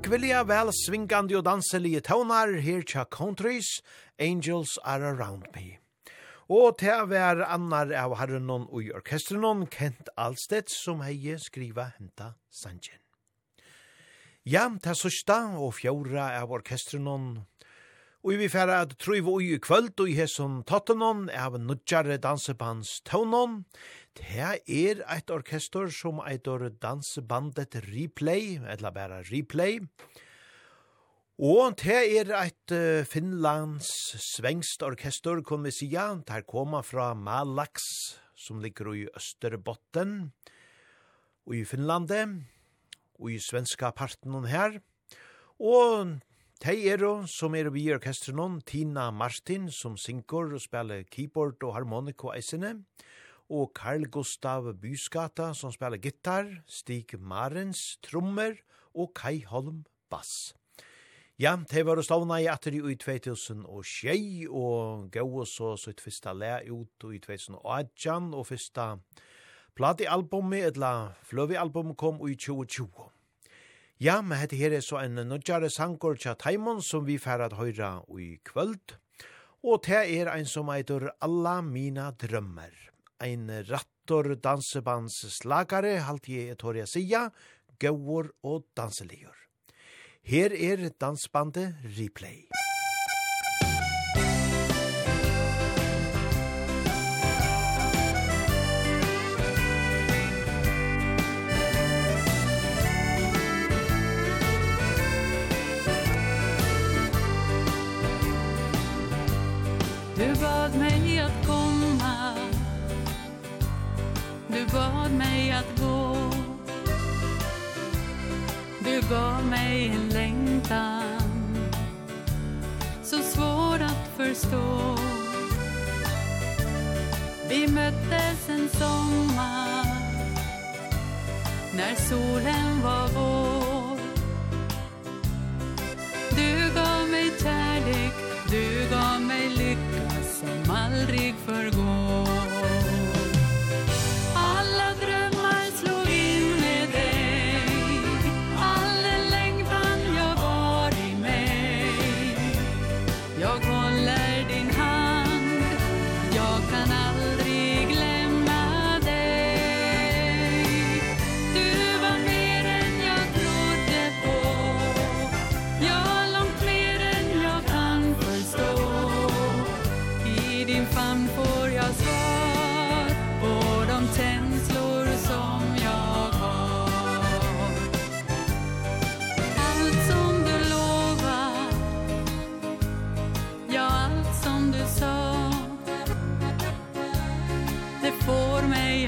Kvillia vel svingande og danselige tånar her tja countries, Angels Are Around Me. Og til hver annar av herrenon og i orkestrenon, Kent Alstedt, som heie skriva henta sanjen. Ja, til sørsta og fjorda av orkestrenon, og vi færa at tru og i kvöld og i hesson tottenon av nudjare dansebands tånon, Det er eit orkester som eitor dansebandet Replay, eller bare Replay. Og det er eit Finlands svengst orkester, kan vi sija. Det koma fra Malax, som ligger i Østerbotten, og i Finlande, og i svenska parten her. Og Tei er som er vi orkestrenon, Tina Martin, som synger og spiller keyboard og harmonik og eisene, og og Carl Gustav Byskata som spelar gitar, Stig Marens trommer og Kai Holm bass. Ja, det var stavna i atter i 2000 og tjei, og gav og så sitt fyrsta le ut i 2018, og fyrsta platealbumet, eller fløvealbumet kom i 2020. Ja, men hette her er så en nødjare sankor tja taimon som vi færad høyra i kvöld, og det er ein som eitur Alla mina drømmer ein rattor dansebands slagare, halt jeg etoria sia, gauur og danseligur. Her er dansbandet Replay. Du bad mig att Du bad mig att gå. Du gav mig en längtan Så svår att förstå. Vi möttes en sommar När solen var vår. Du gav mig kärlek Du gav mig lycka som aldrig förgår.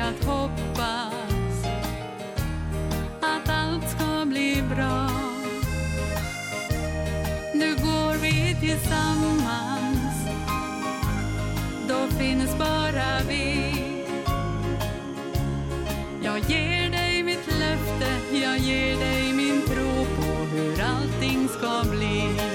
att hoppas att allt ska bli bra. Nu går vi tillsammans. Då finns bara vi. Jag ger dig mitt löfte Jag ger dig min tro på hur allting ska bli.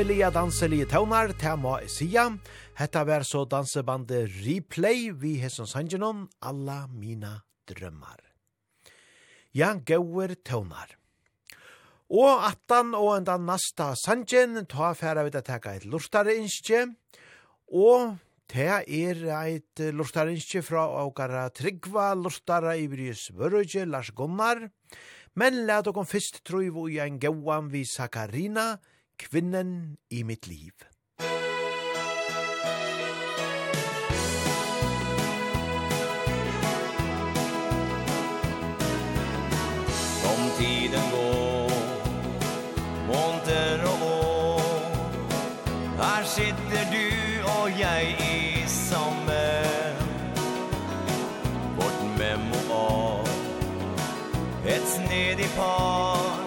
Liveliga danselige tøvnar, til må jeg sia. Hetta var så dansebandet Replay vi hesson sangenon, alla mina drømmar. Ja, gauer tøvnar. Og attan og enda nasta sangen, ta færa vi til teka et lortare innskje, og Ta er eit lortare innskje fra Aukara Tryggva, lortare i Brys Vørøyge, Lars Gunnar, men let okon fyrst troi vi ein gauan vi Sakarina, Kvinnen i mitt liv. Som tiden går, månter og år, her sitter du og jeg i samme Vårt memoar, et snedig par,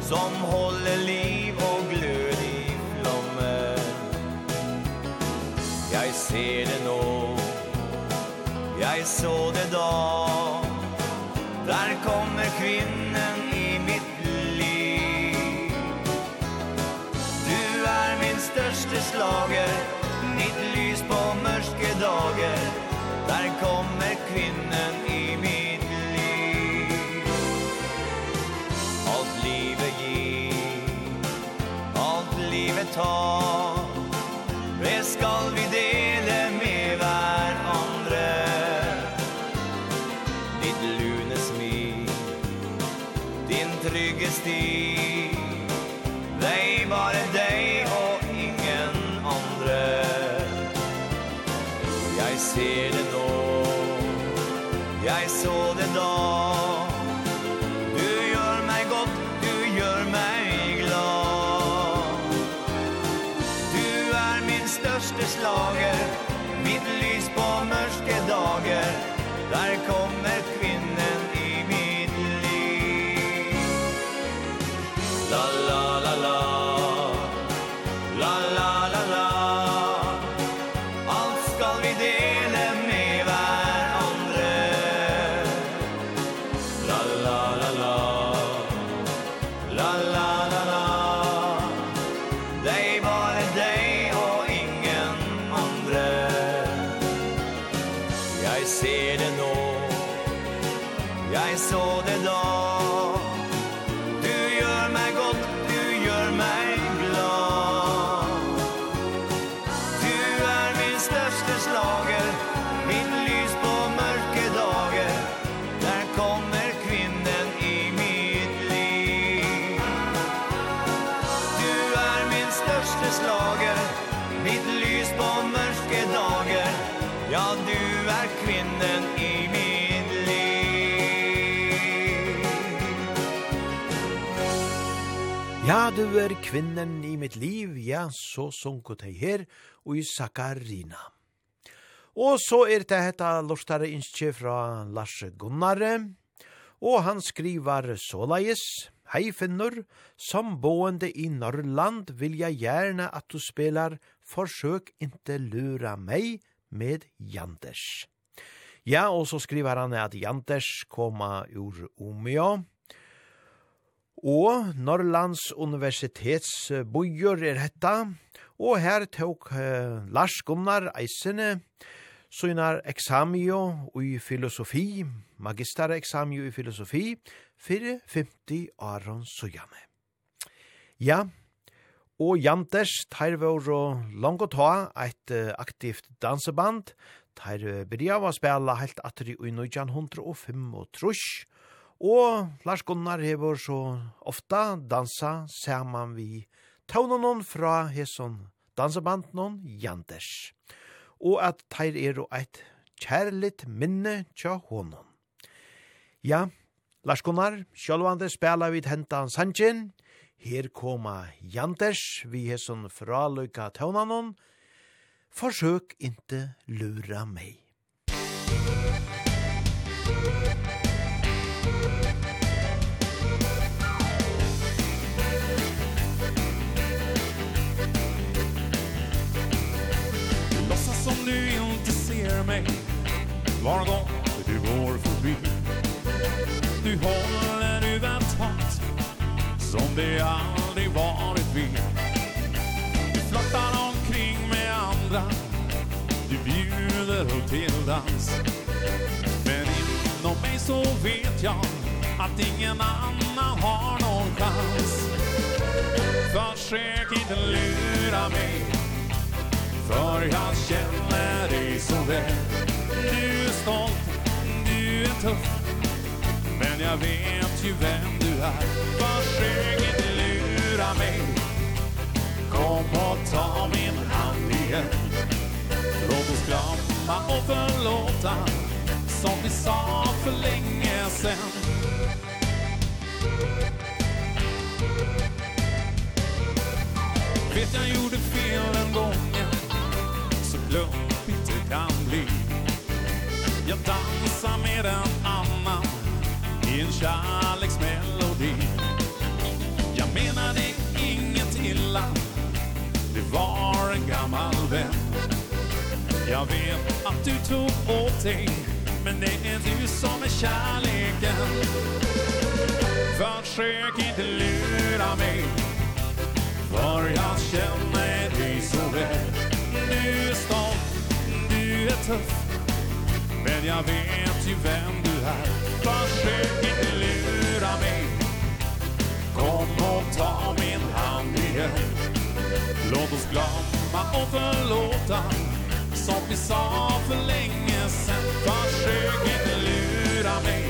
som holder så det da Där kommer kvinnan i mitt liv. Du är min største slager Mitt lys på mörke dager. Där kommer kvinnan i mitt liv. Alt livet gir Alt livet tar. du er kvinnen i mitt liv, ja, så sunko deg her, og i Sakarina. Og så er det hetta lortare innskje fra Lars Gunnare, og han skriver såleis, Hei finnur, som boende i Norrland vil jeg gjerne at du spelar Forsøk inte lura meg med Janders. Ja, og så skriver han at Janders koma ur Omeo, Og Norrlands universitets bojor er hetta, og her tok uh, Lars Gunnar Eisene synar eksamio i filosofi, magister eksamio i filosofi, fyrir 50 aron sujane. Ja, og Janters tar vår og lang å ta et uh, aktivt danseband, tar uh, byrja å spela helt atri i 1905 og trusk, Og Lars Gunnar hever så ofta dansa saman vi taunanon fra hesson dansebanden Janders. Og at teir er og eit kjærligt minne tja honom. Ja, Lars Gunnar, sjálvande spela vid hentan Sanchen. Her koma Janders vi hesson fra lukka taunanon. Forsøk inte lura meg. Musik som du inte ser mig. Var gång du går förbi. Du håller huvudet hårt Som det aldrig varit vi Du flottar omkring med andra. Du bjuder upp till dans. Men inom mig så vet jag Att ingen annan har någon chans. Försök inte lura mig. För jag känner dig så väl. Du är stolt, du är tuff Men jag vet ju vem du är. Försök inte lura mig. Kom och ta min hand igen. Låt oss glömma och förlåta Som vi sa för länge sen Vet jag gjorde fel en gång lugnt det kan bli. Jag dansar med en annan i en kärleksmelodi. Jag menade inget illa, det var en gammal vän. Jag vet att du tog åt dig, men det är du som är kärleken. Försök inte lura mig, för jag känner dig så väl. Du är stolt, du är tuff Men jag vet ju vem du är Försök inte lura mig Kom och ta min hand igen Låt oss glömma och förlåta Som vi sa för länge sen Försök inte lura mig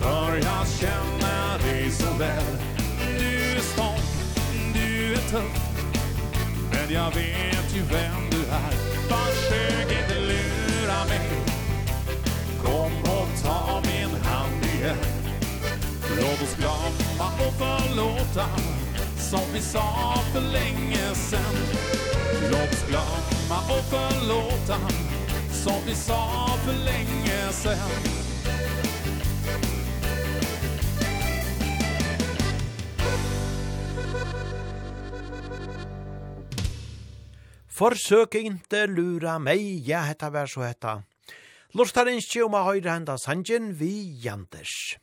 För jag känner dig så väl Du är stolt, du är tuff Men jag vet ju vem du är. Försök inte lura mig? Kom och ta min hand igen Låt oss glömma och förlåta Som vi sa för länge sen Låt oss glömma och förlåta Som vi sa för länge sen Forsøk inte lura meg, ja, hetta vær så hetta. Lustar innskje om a høyre henda sangen vi Janders.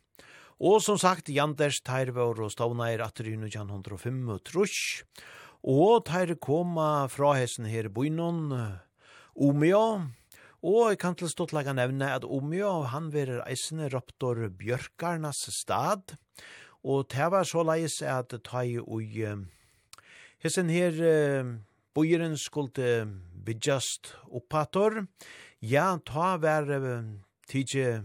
Og som sagt, Janders teir vår og stavna er atter i 1905 og trus. Og teir koma fra hessen her bøynon, Omeo, Og jeg kan til stått laga nevne at Omeo, han verer eisene raptor Bjørkarnas stad, og det var så leis at ta i ui, hessen her, Bojeren skulle byggjast oppator. Ja, ta vær tidje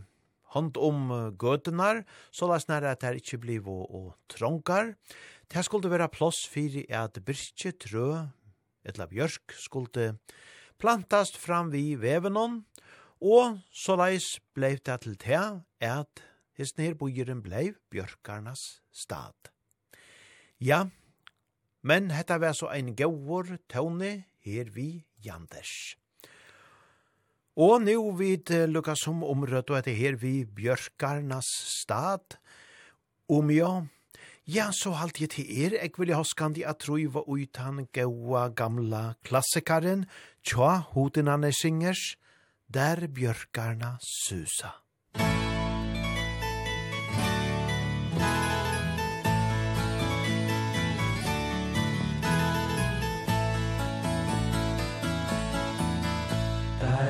hånd om gøtenar, så la snar at det ikkje bliv og, og trångar. Det skulle være plass for at byrkje trø, etla bjørk, skulle plantast fram vi vevenon, og så leis bleiv det til te at his nir bojeren bleiv bjørkarnas stad. Ja, Men hetta var så ein gaur tåne her vi Janders. Og nu vid lukka som omrødt og etter her vi Bjørkarnas stad. Om ja, ja, så halt jeg til er, eg vil ha skandi at truiva ut han gaua gamla klassikaren, tja, hodinane singers, der Bjørkarna susa.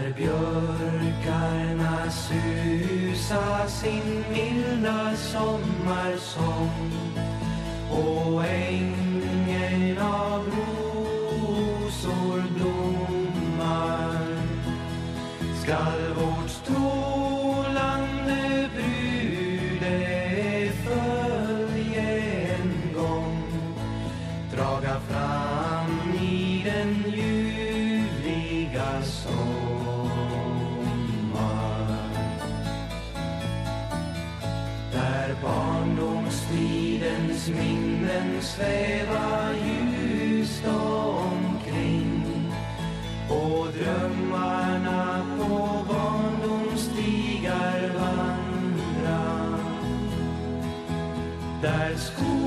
När björkarna susa sin milda sommarsång Och ängen av rosor blommar Skall vårt tåg sväva ljust omkring. Och drömmarna på barndomstigar vandra. Där skolan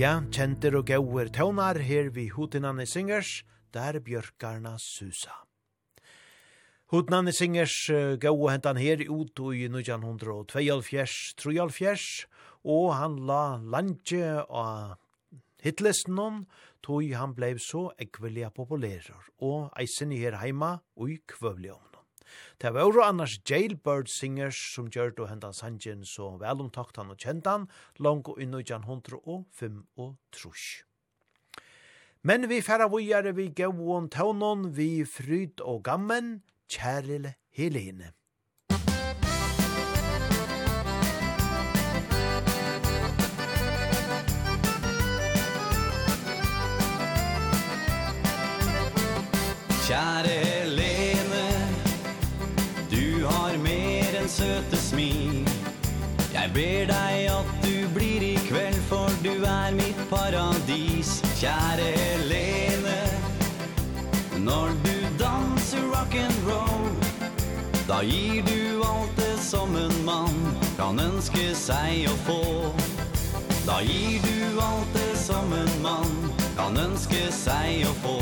Ja, kjenter og gauer tøvnar her vi hotinane Singers, der bjørkarna susa. Hotinane Singers uh, hentan her ut i 1922-23, og han la landje av hitlisten hon, tog han blei så ekvelia populærer, og eisen i her heima og i kvøvlion. Det var jo annars Jailbird Singers som gjør det hendan sangen så velomtakt han og kjent han, langt og inn i jan hundre og fem og trus. Men vi færa vujare vi gauon taunon, vi fryd og gammen, kjærlille Helene. Kjære Jeg ber deg at du blir i kveld For du er mitt paradis. Kjære Helene Når du danser rock and roll Da gir du alt det som en mann Kan ønske seg å få. Da gir du alt det som en mann Kan ønske seg å få.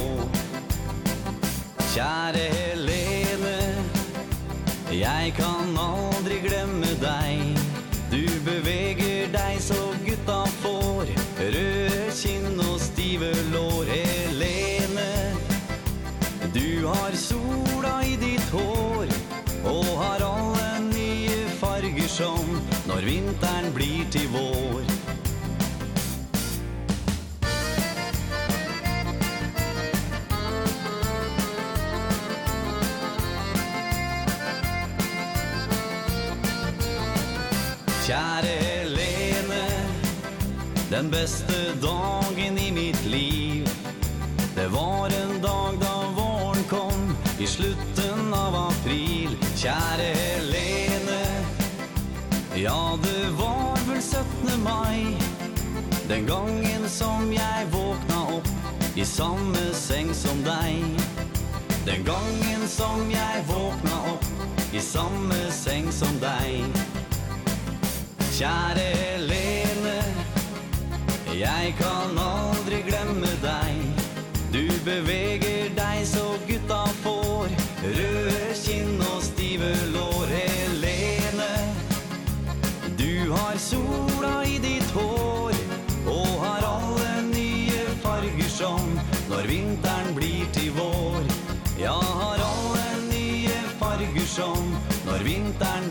Kjære Helene Jeg kan aldri glemme deg. syvelår Helene Du har sola i ditt hår Og har alle nye farger som Når vinteren blir til vår. Kjære Helene Den beste dagen Kjære Helene Ja, det var vel 17. mai. Den gangen som jeg våkna opp I samme seng som deg. Den gangen som jeg våkna opp I samme seng som deg. Kjære Helene Jeg kan aldri glemme deg. Du beveger deg så gutta får. Rød som når vinteren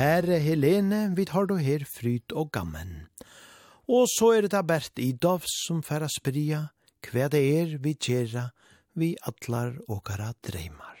Herre Helene, vi tar då her fryt og gammen. Og så er det da Bert Idov som færa spria, hva det er vi tjera, vi atlar og kara dreymar.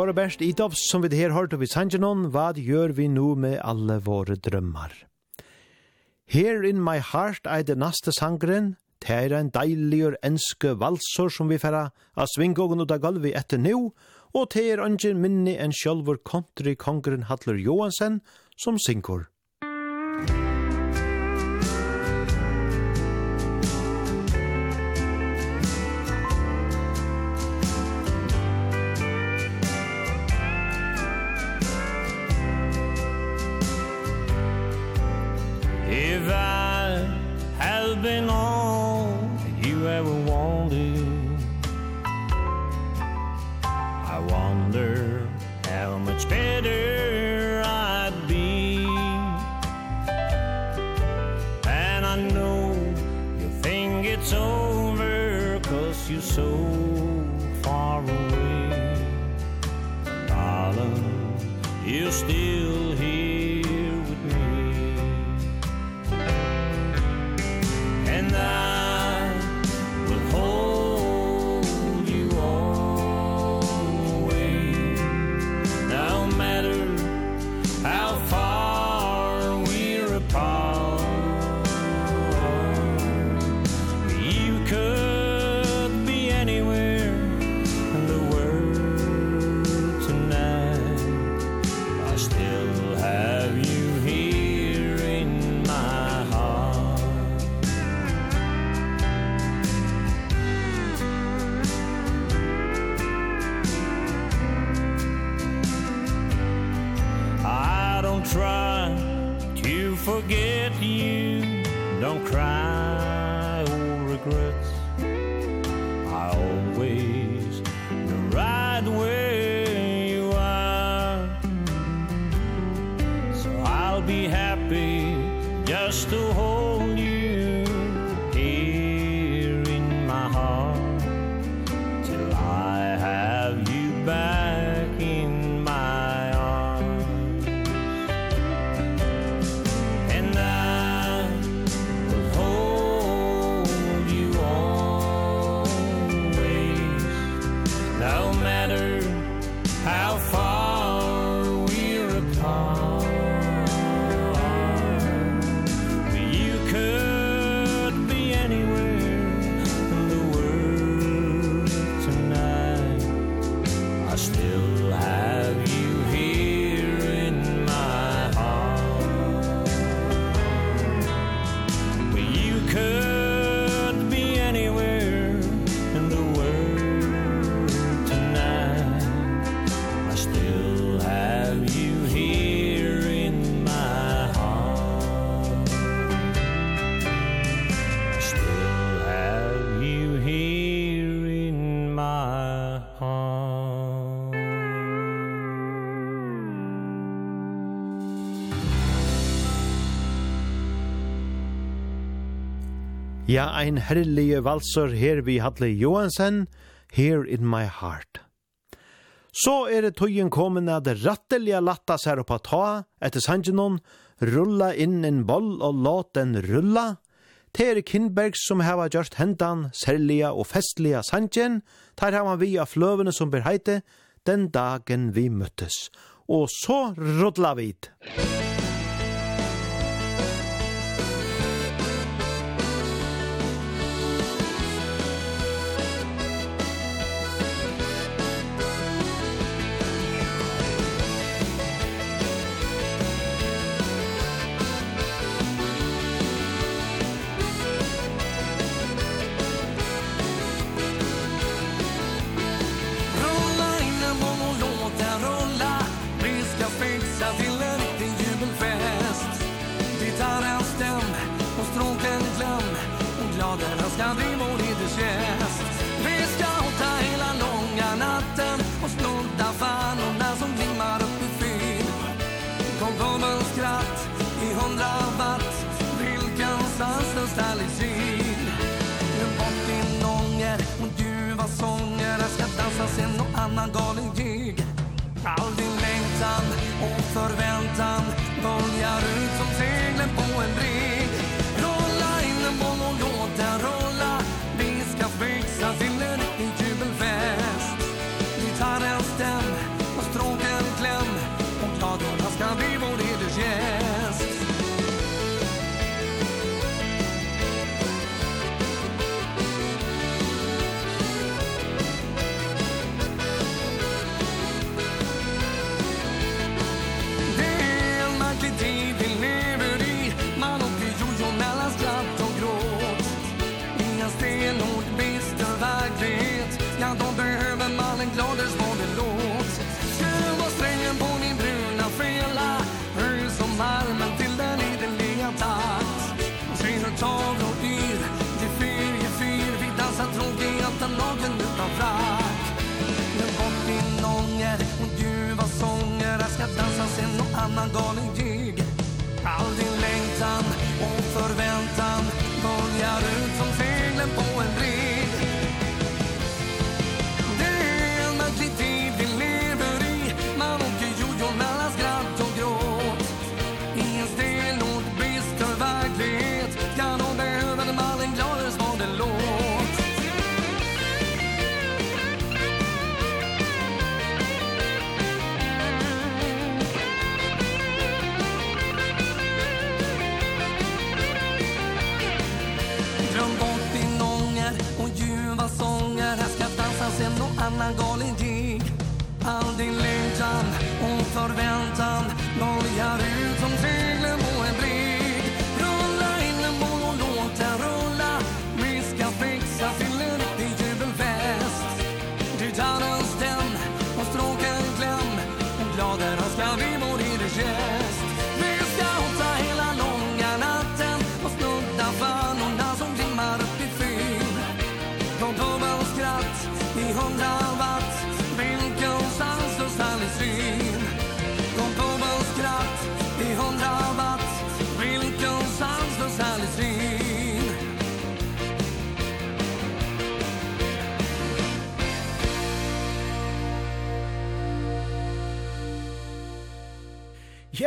var det best i som vi her hørte vi sanger noen, hva gjør vi nå med alle våre drømmar? Here in my heart er det neste sangren, det er en deilig enske valsor som vi færa av svingågen ut av gulvet etter nå, og det er ungen minne en sjølver country-kongren Hattler Johansen som synger. Musikk Ja, ein herlige valser her vi Hadle Johansen, Here in my heart. Så er det tøyen kommet at det rattelige latta seg opp at ta, etter sangenon, rulla inn en boll og låt den rulla. Det er Kindberg som heva gjort hentan, særlige og festlige sangen, der heva vi av fløvene som ber heite, den dagen vi møttes. Og så rullar vi. Musikk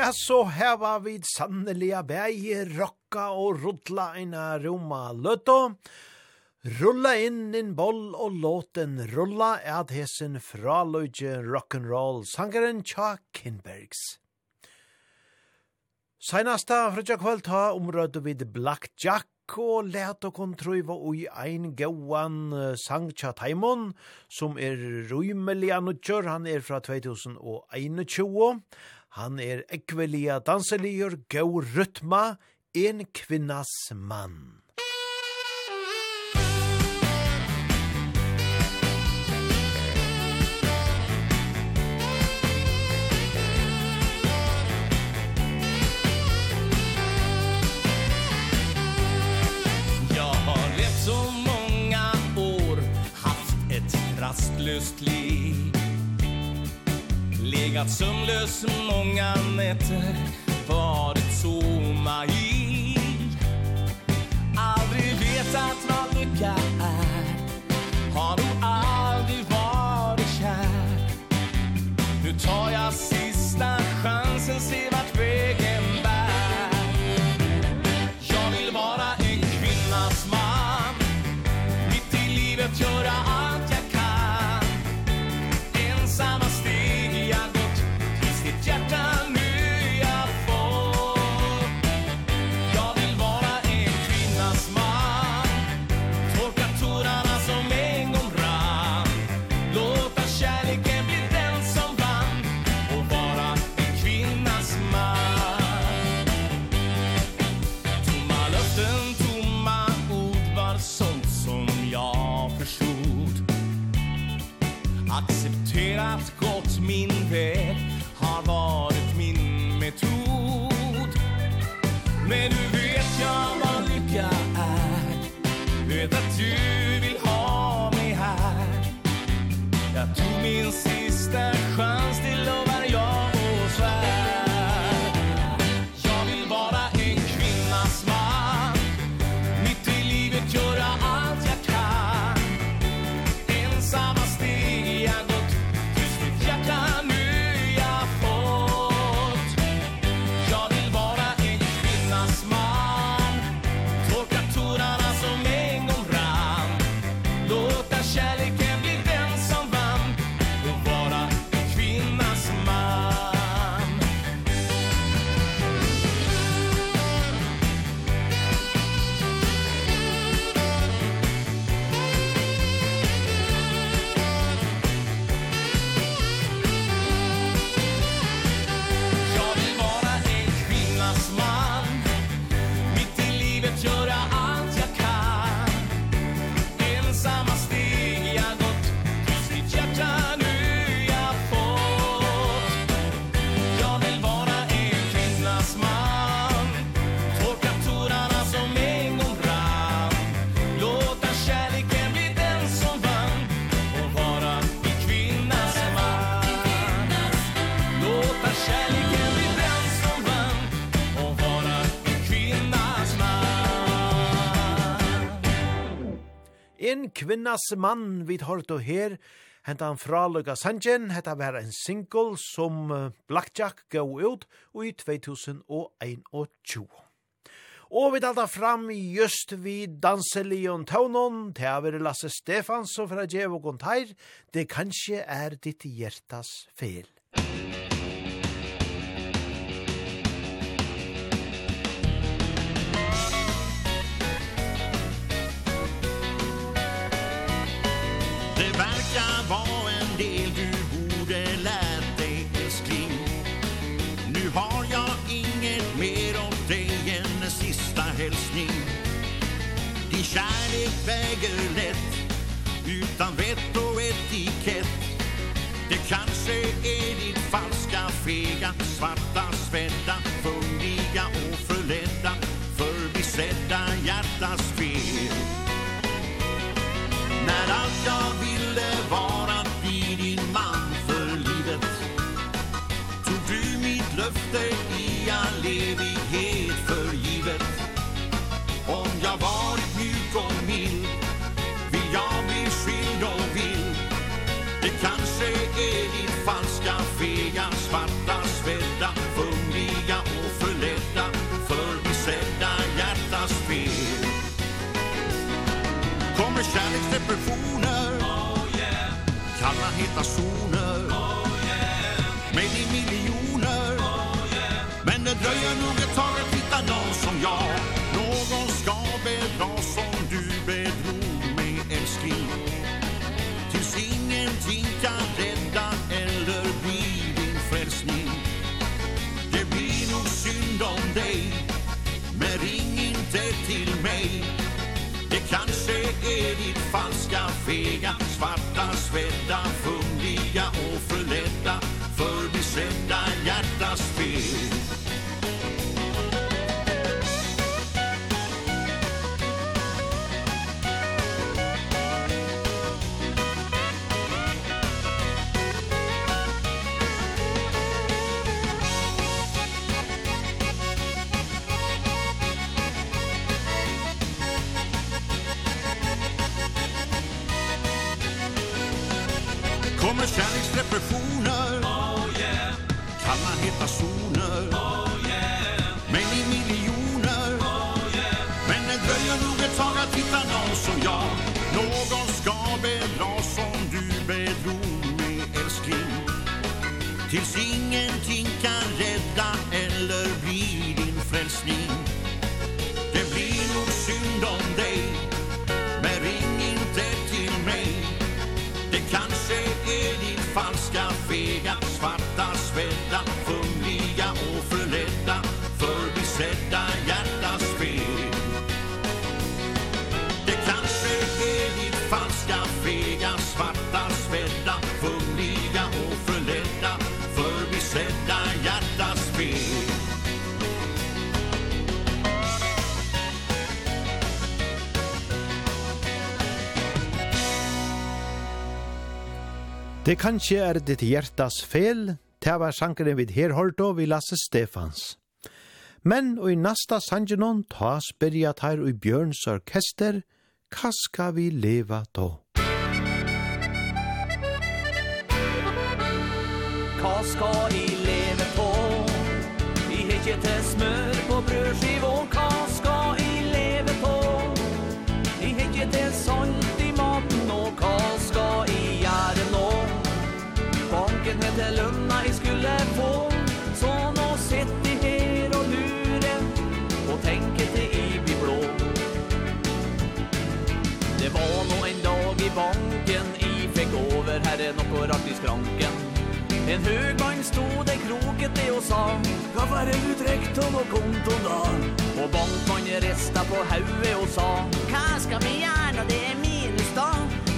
Ja, så heva vi sanneliga bægi rokka og rudla eina roma løtto. Rulla inn en boll og låten rulla at hesen fraløyge rock'n'roll sangeren Tja Kinbergs. Seinasta frutja kvöld ha omrødde vid Black Jack og let og kontruiva ui ein gauan sang tja taimon som er rymelig anutjør, han er fra 2021. Han er ekvelia danseligur gau rytma, en kvinnas mann. rastlöst liv legat sömnlös många nätter Varit tomma i. Aldrig vetat vad lycka är. Har nog aldrig varit kär. Nu tar jag min sista inn kvinnas mann vid hårt og her, hentan han fra Luka Sanjen, hetta var en single som Blackjack gå ut i 2021. Og vi dalda fram just vi danselion taunon, det er veri Lasse Stefans og fra Djevo Gontair, det kanskje er ditt hjertas fel. löfte är ditt falska fega Svarta, svedda, fungliga och förlätt Det kanskje er ditt hjertas fel, det var sankeren vid her hårdo vi Lasse Stefans. Men og i nasta sangenon ta spyrja her i Bjørns orkester, hva skal vi leva då? Hva skal vi leva på? Vi hitje til smør och rart i skranken. En hög vagn stod en kroket det och sa Gaffar ut om och konton då Och bankmannen resta på hauet och sa Hva ska vi gjerne, det er minus da?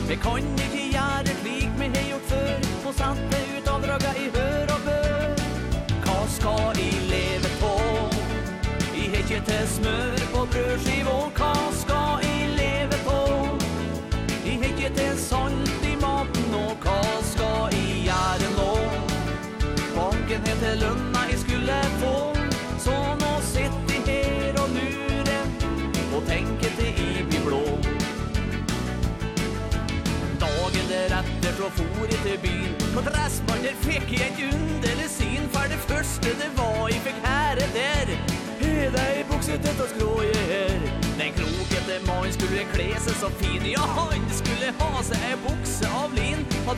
Vi kan ikke gjøre slik vi har gjort før. Og satte ut avdraga i hør og bør Hva skal vi leve på? I hekje til smør på brødskiv Og hva skal heter lønna jeg skulle få Så nå sitter jeg her og lurer Og tenker til i blir blå. Dagen der etter fra for i til byen På dressmannen fikk jeg et underlig syn For det første det var jeg fikk herre der man skulle kle seg så fin. Ja, han skulle ha seg en bukse av lin. Har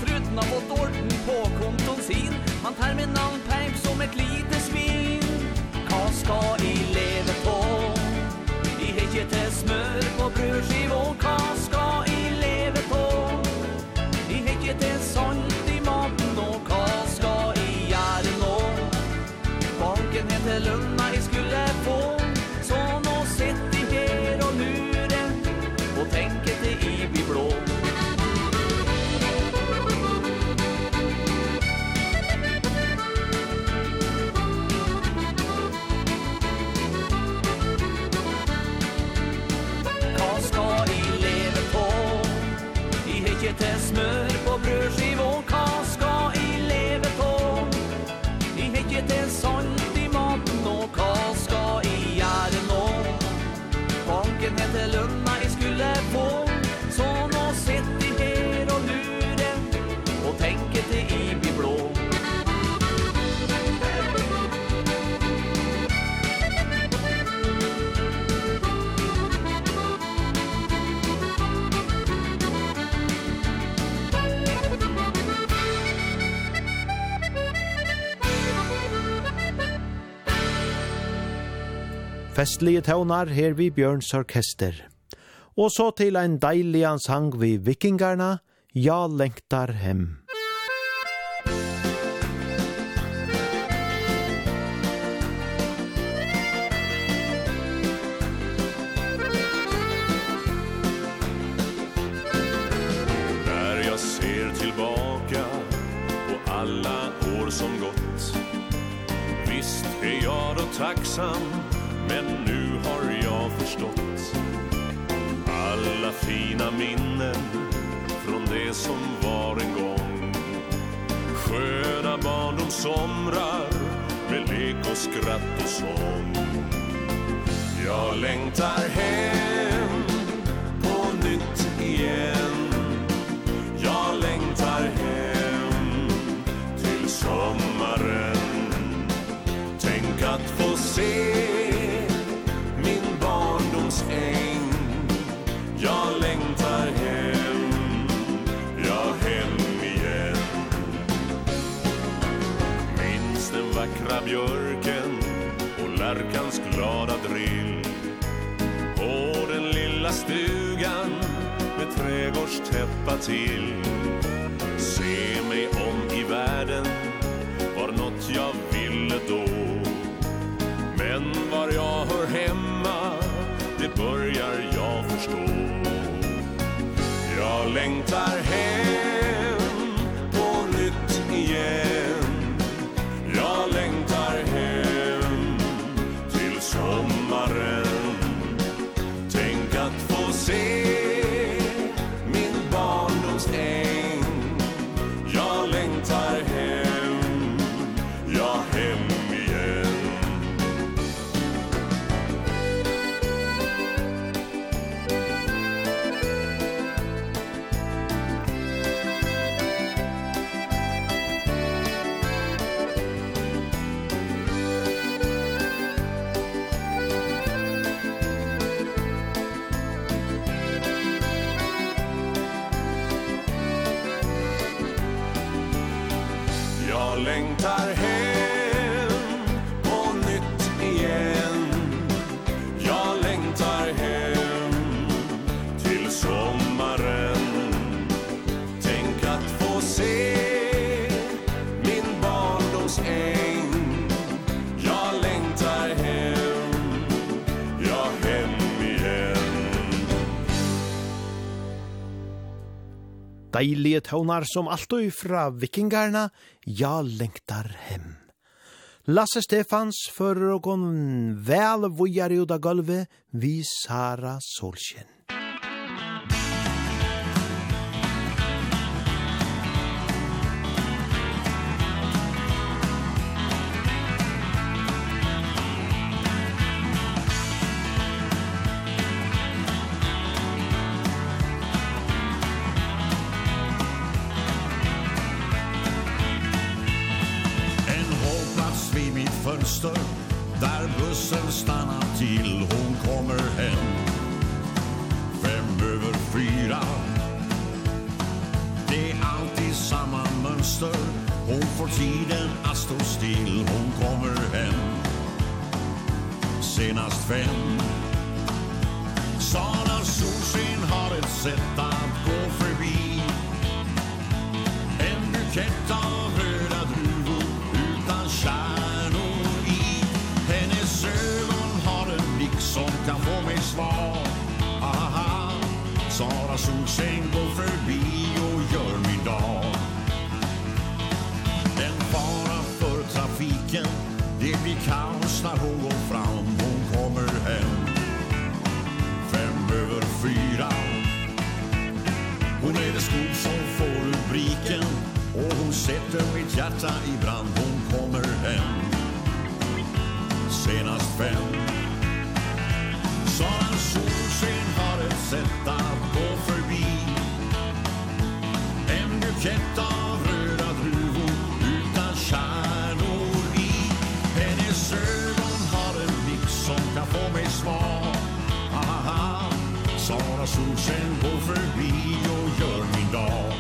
fått orden på konton sin. Han tar min som et litet svin. Hva skal i leve på? I hekje til smør på brødskiv og kas festlige tøvnar her vi Bjørns orkester. Og så til ein deilig sang vi vikingarna, Ja lengtar hem. När jag ser tillbaka på alla år som gått Visst är jag då tacksam gamla minnen från det som var en gång. Sköna barndomssomrar med lek och skratt och sång. Jag längtar hem på nytt igen. björken och lärkans glada drill. På den lilla stugan med trädgårdstäppa till. Se mig om i världen var något jag ville då. Men var jag hör hemma det börjar jag förstå. Jag längtar deilige tøvnar som alltid fra vikingarna, ja lengtar hem. Lasse Stefans fører og vel vujar i uda gulvet vi Sara Solskjent. syster Hon får tiden att stå still. Hon kommer hem Senast fem. Sara Solsken har ett sätt att gå förbi. En bukett av röda druvor utan kärnor i. Hennes ögon har en blick som kan få mig svar. Aha, Sara Solsken snart hon går fram. Hon kommer hem. Fem över fyra. Hon är det skog som får rubriken Och hon sätter mitt hjärta i brand. Hon kommer hem. Senast fem. går förbi och gör min dag.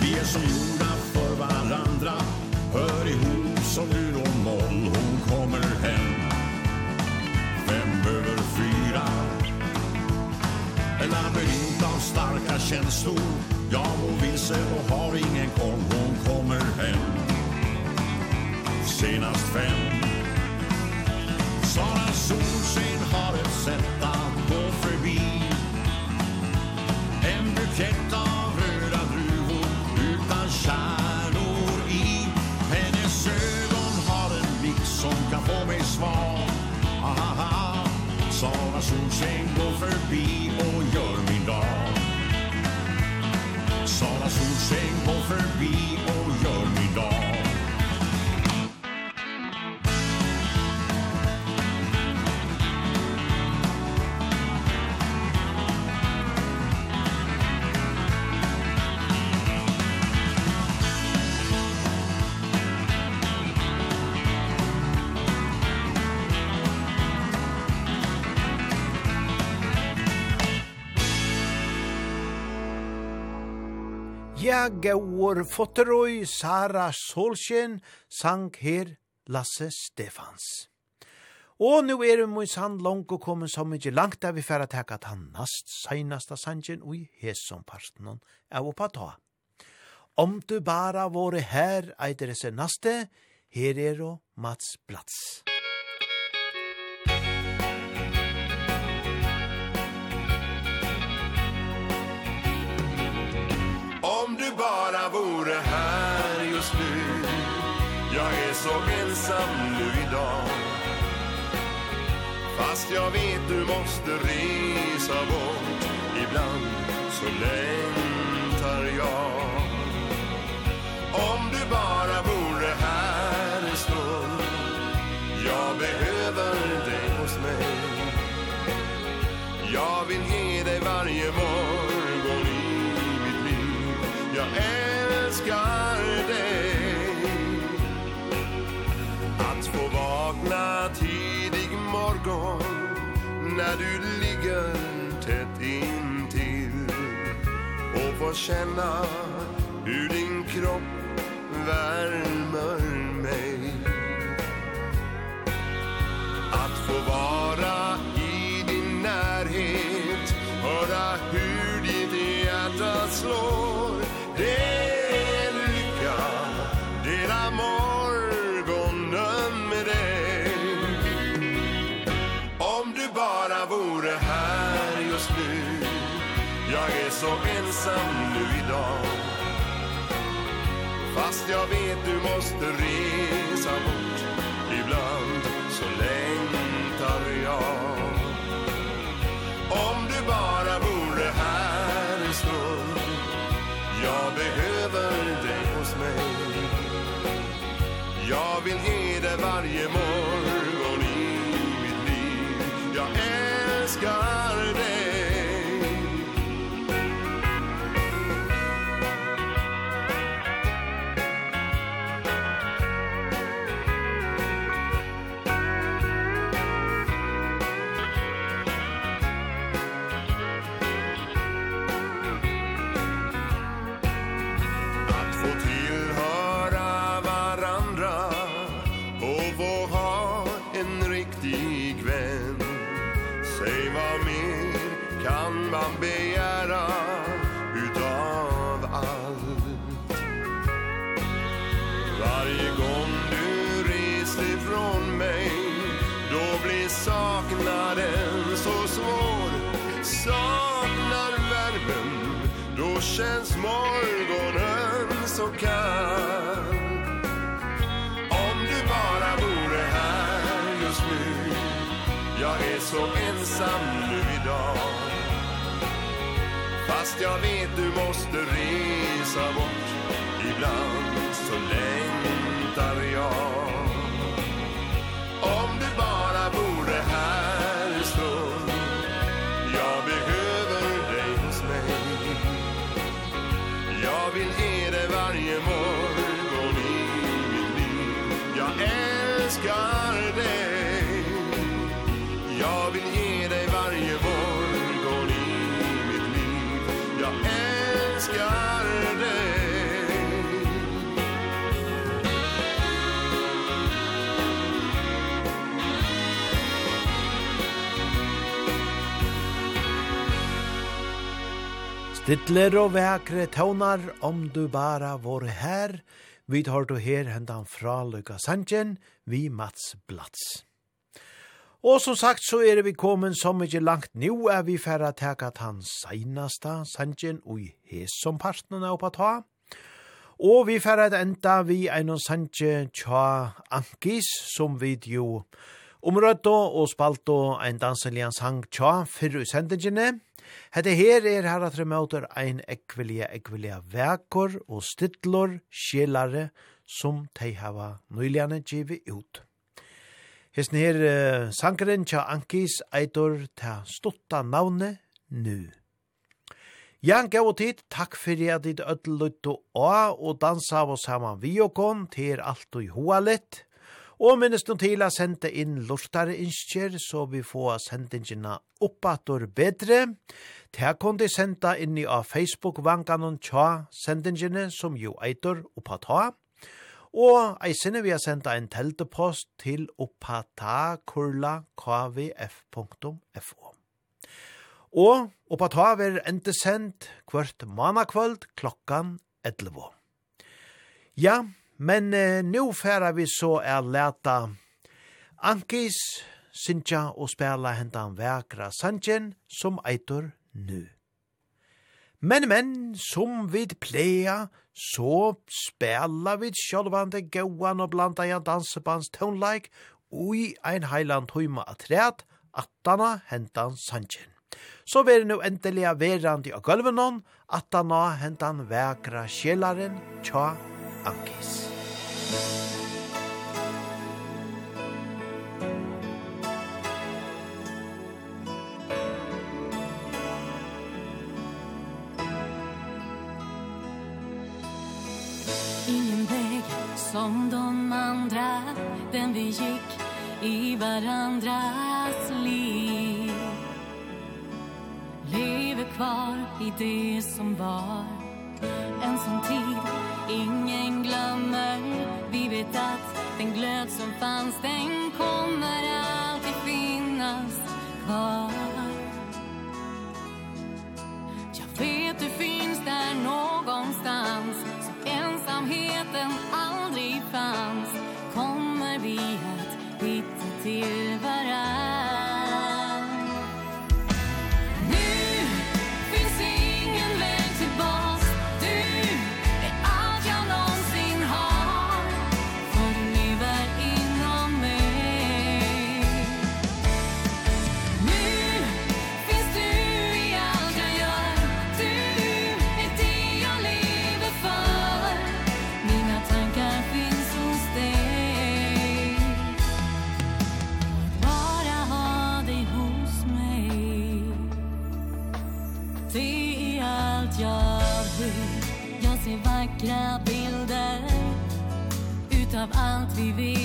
Vi är som gjorda för varandra Hör ihop som ur och moll Hon kommer hem Fem över fyra? En labyrint av starka känslor Jag hon vilse och har ingen koll. Hon kommer hem. Senast fem. Sara Solsken har ett sätt att gå förbi. En bukett av röda druvor utan kärnor i. Hennes ögon har en blick som kan få mig svar. Aha, Sara Solsken går förbi. gaur fotteroi Sara Solskjen sang her Lasse Stefans. Og nu er vi mun sann langt og kommet så mykje langt der vi færa teka at han nast seinasta sangen og i hesom parten av oppa ta. Om du bara våre her eitere se naste, her er og Mats Plats. Mats ensam nu idag Fast jag vet du måste resa bort. Ibland så längtar jag. Om du bara när du ligger tätt intill Och får känna hur din kropp värmer mig. Att få vara i din närhet Höra hur ditt hjärta slår Det Fast jag vet du måste resa bort. Ibland så längtar jag. Om du bara vore här en stund. Jag behöver dig hos mig. Jag vill ge dig varje morgon i mitt liv. Jag älskar Fast jag vet du måste resa bort. Ibland så längtar jag. Om du bara bor Stidler og vekre tøvnar, om du bara vår her, vi tar du her hendan fra Luka Sanchen, vi Mats Blats. Og som sagt så er vi kommet så mykje langt nu er vi færre teka tan seinasta Sanchen og i hes som partnerne på ta. Og vi færre enda vi ein og Sandje tja Ankis som vi jo omrødde og spalte ein danselian sang tja fyrir sendingene. Hette her er her at remoter ein ekvilja ekvilja vekor og stidlor, skjelare, som tei hava nøyljane givi ut. Hesten her uh, sankeren tja Ankis eitor ta stotta navne nu. Jan gav og tid, takk fyrir at dit ödlutt og og dansa av oss saman vi og kon, til alt og hoa litt. Og minnes noen til å sende inn lortare innskjer, så vi får sendingene oppator bedre. Det kan de sende inn i av Facebook-vangan og tja sendingene som jo eitor oppata. Og eisene vi har sendt en teltepost til oppata.kvf.fo. Og oppata er ente sendt hvert manakvöld klokkan 11. Ja, Men eh, nu færa vi så er leta Ankis, Sintja og spela hentan vekra Sanjen som eitur nu. Men, men, som vid pleia, så spela vid sjálvande gauan og blanda i dansebands tonleik ui ein heiland høyma atræt, attana hentan Sanjen. Så vi er nu endelig verandi av gulvenon, attana hentan vekra sjelaren tja Ankis. Ingen väg som de andra Den vi gick i varandras liv. Lever kvar i det som var en sån tid Ingen glömmer. Vi vet att den glöd som fanns Den kommer alltid finnas kvar. Jag vet du finns där någonstans Så ensamheten aldrig fanns. Kommer vi att hitta till? vivi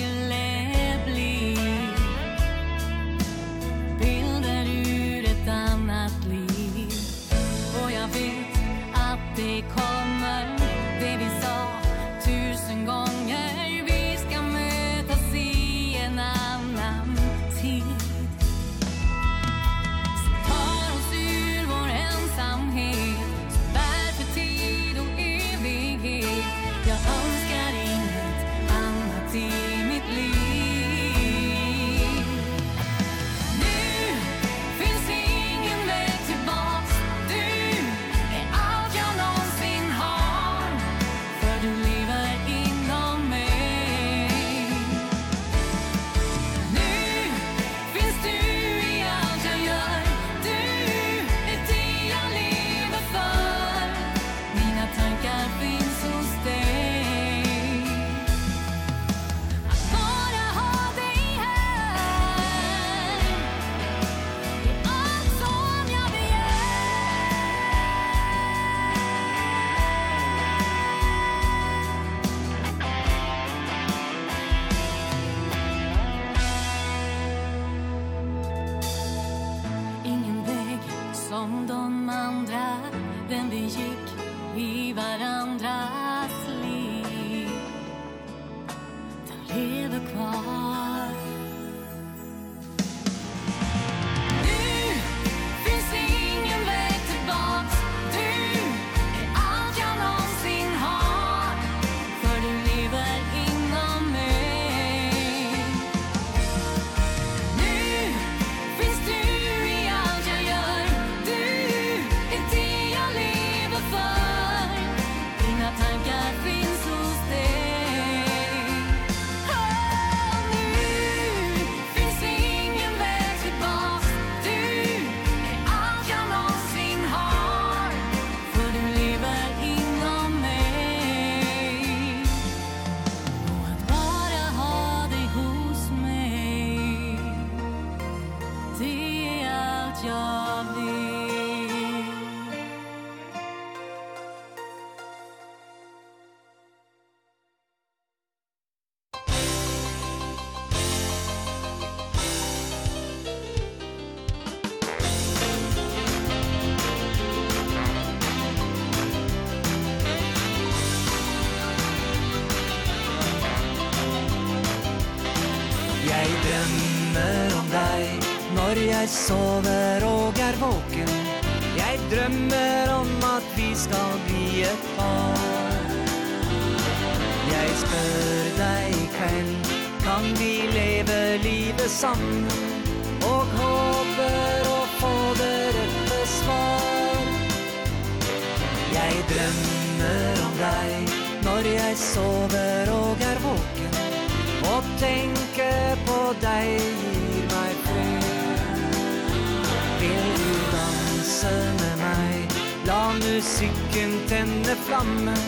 musikken tenner flammen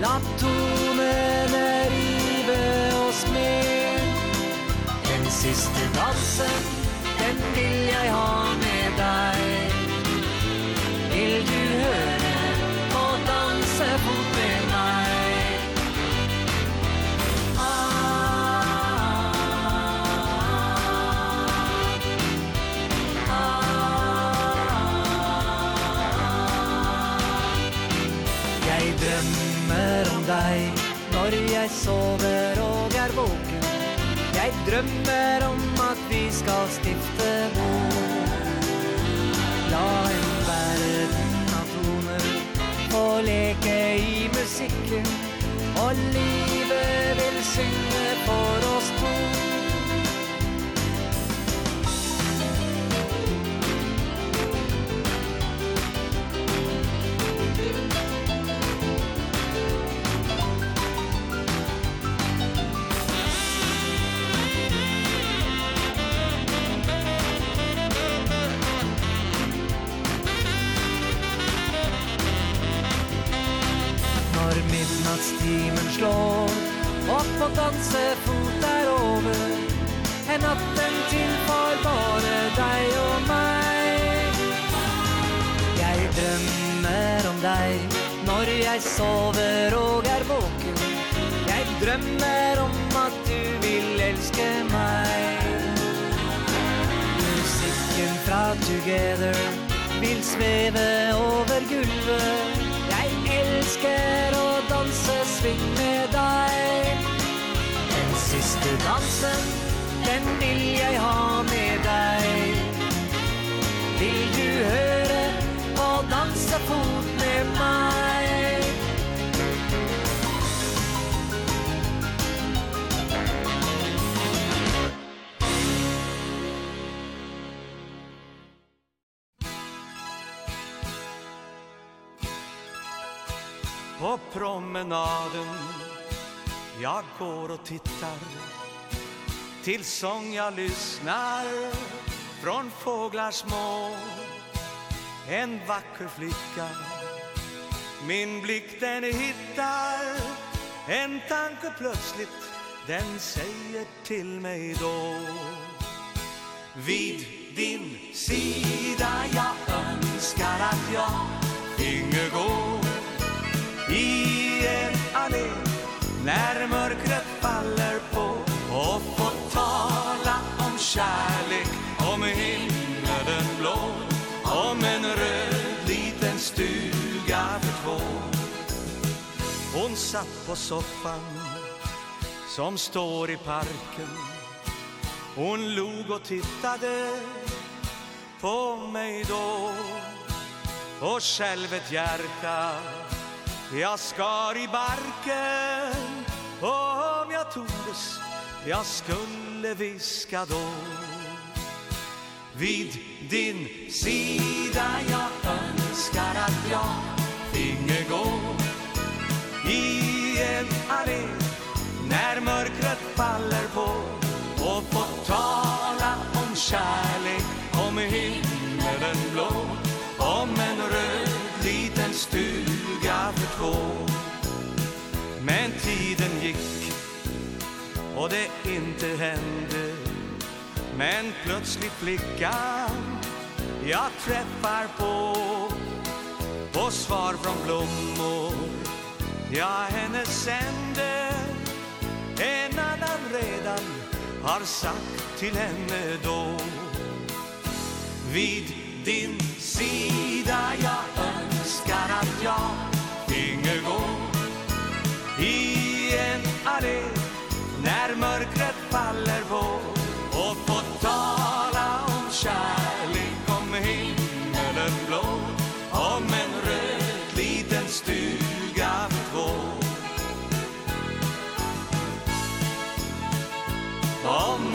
La tonene rive oss med. Den siste dansen, den vil jeg ha med deg. deg Når jeg sover og er våken. Jeg drømmer om at vi skal stifte bo La en verden av toner Få leke i musikken Og livet vil synge for oss to. dansefotar over Er natten til for bare deg og meg Jeg drømmer om deg Når jeg sover og er våken Jeg drømmer om at du vil elske meg Musikken fra Together Vil sveve over gulvet. Jeg elsker å danse sving siste dansen Den vil jeg ha med deg. Vil du høre og danse fort med meg? På promenaden Jag går och tittar Till sång jag lyssnar Från fåglar små. En vacker flicka Min blick den hittar. En tanke plötsligt Den säger till mig då. Vid din sida jag önskar att jag finge gå I en allé. När mörkret faller på Och få tala om kärlek Om himmelen blå Om en röd liten stuga för två. Hon satt på soffan Som står i parken. Hon log och tittade På mig då. Och själv ett hjärta Jag skar i barken Om jag tordes Jag skulle viska då. Vid din sida Jag önskar att jag Finge gå. I en allé När mörkret faller på Och få tala om kärlek Om himmelen blå Om en röd liten stug för två. Men tiden gick Och det inte hände. Men plötsligt flickan Jag träffar på På svar från blommor. Ja, henne sände En annan redan Har sagt till henne då. Vid din sida jag önskar att jag Som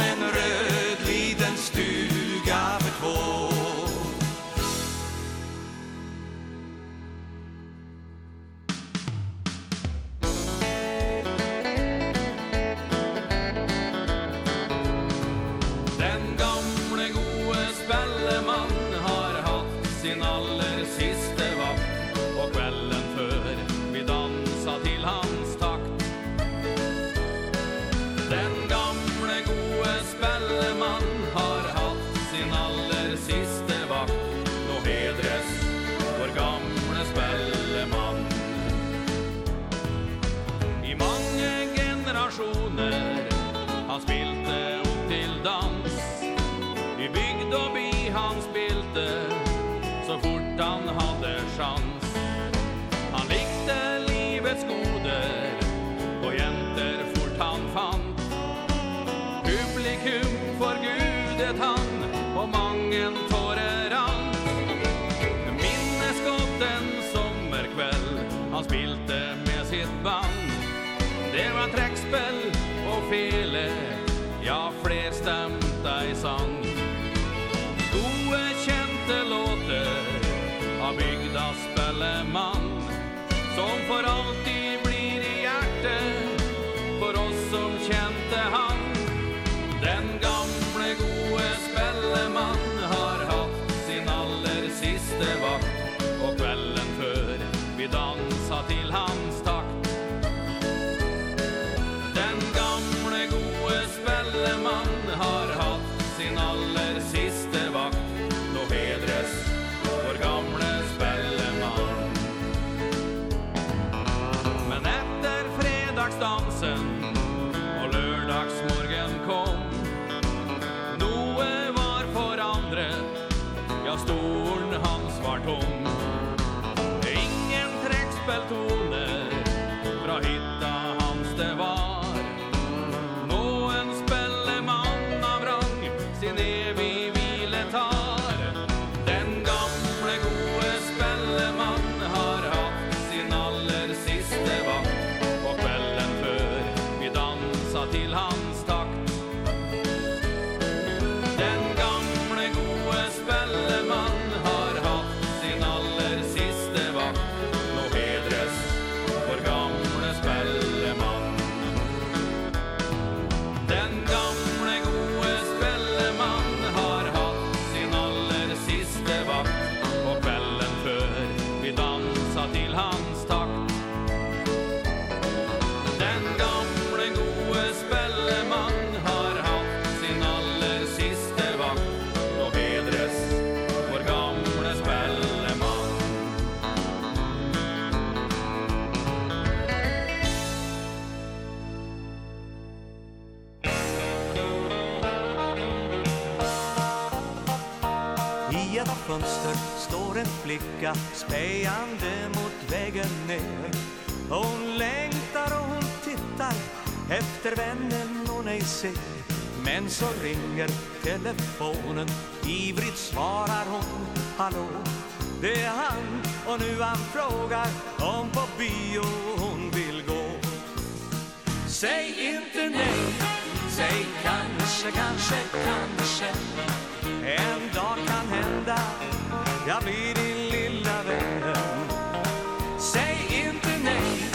spilte med sitt band. Det var träckspel och fele. Ja, flerstemta i sang. flicka spejande mot väggen ner. Hon längtar och hon tittar efter vännen hon ej ser. Men så ringer telefonen, ivrigt svarar hon Hallå, det är han. Och nu han frågar om på bio hon vill gå. Säg inte nej, säg kanske, kanske, kanske. En dag kan hända, jag blir din vän Säg inte nej.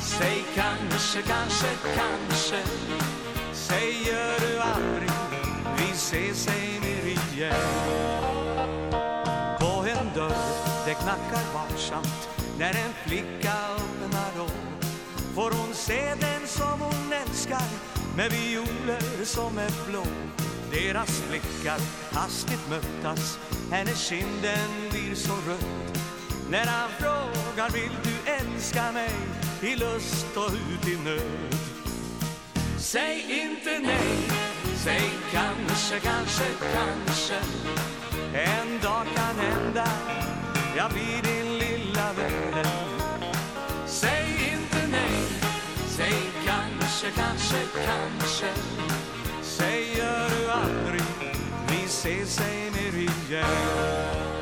Säg kanske, kanske, kanske. Säger du aldrig Vi ses sen igen På en dörr Det knackar varsamt. När en flicka öppnar om Får hon se den som hon älskar. Med violer som är blå. Deras blickar hastigt mötas. Hennes kinden blir så röd När han frågar vill du älska mig? I lust och ut i nöd. Säg inte nej. Säg kanske, kanske, kanske. En dag kan hända. Jag blir din lilla vän. Säg inte nej. Säg kanske, kanske, kanske. Säger du aldrig Vi ses sen igen.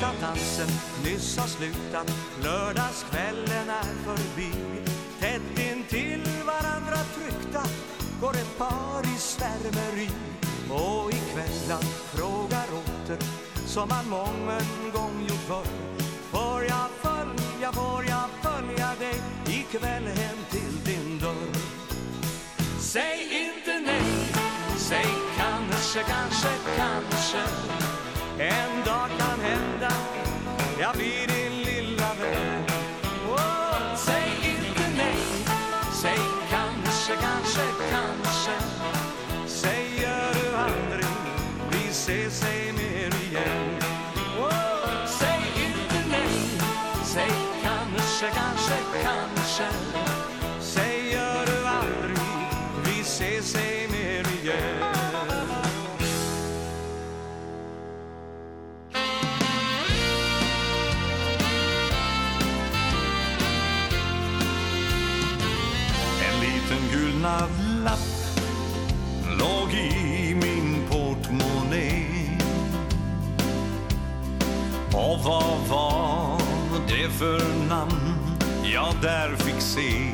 ska dansen nyss ha slutat. Lördagskvällen är förbi. Tätt in till varandra tryckta Går ett par i svärmeri. Och i kvällan frågar åter Som man mången gång gjort förr. Får jag följa, får jag följa dig Ikväll hem till din dörr? Säg inte nej Säg kanske, kanske, kanske. En dag kan hända Jag blir Vad var det för namn jag där fick se?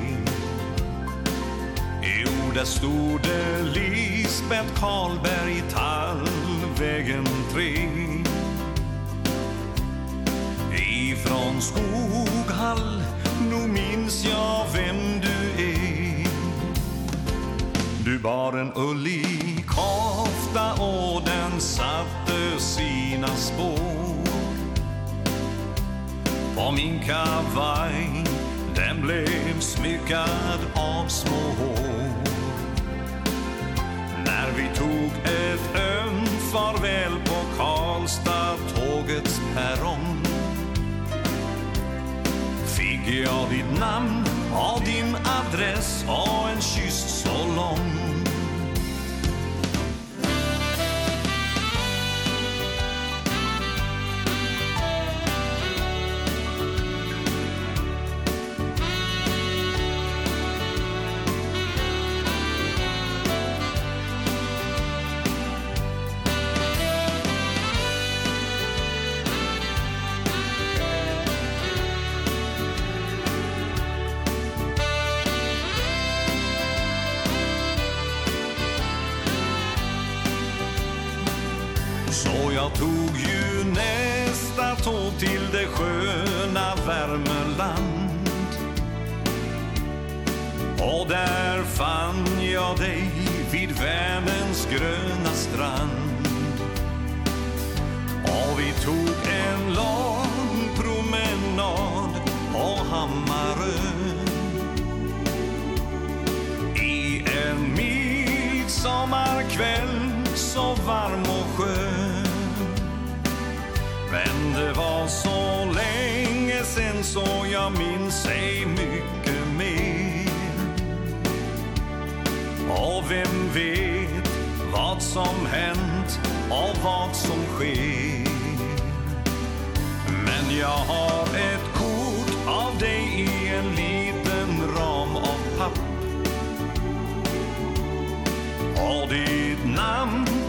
Jo, där stod det Lisbeth Karlberg Tallvägen 3 Ifrån Skoghall, nu minns jag vem du är. Du bar en ullig kofta och den satte sina spår. Och min kavaj Den blev smyckad av små hår När vi tog ett ömt farväl På Karlstad tågets perrong Fick jag ditt namn och din adress Och en kyss så lång. fann jag dig vid Vänerns gröna strand. Och vi tog en lång promenad på Hammarö I en midsommarkväll så varm och skön. Men det var så länge sen så jag minns ej mycket. vem vet vad som hänt och vad som sker. Men jag har ett kort av dig i en liten ram av papp. Och ditt namn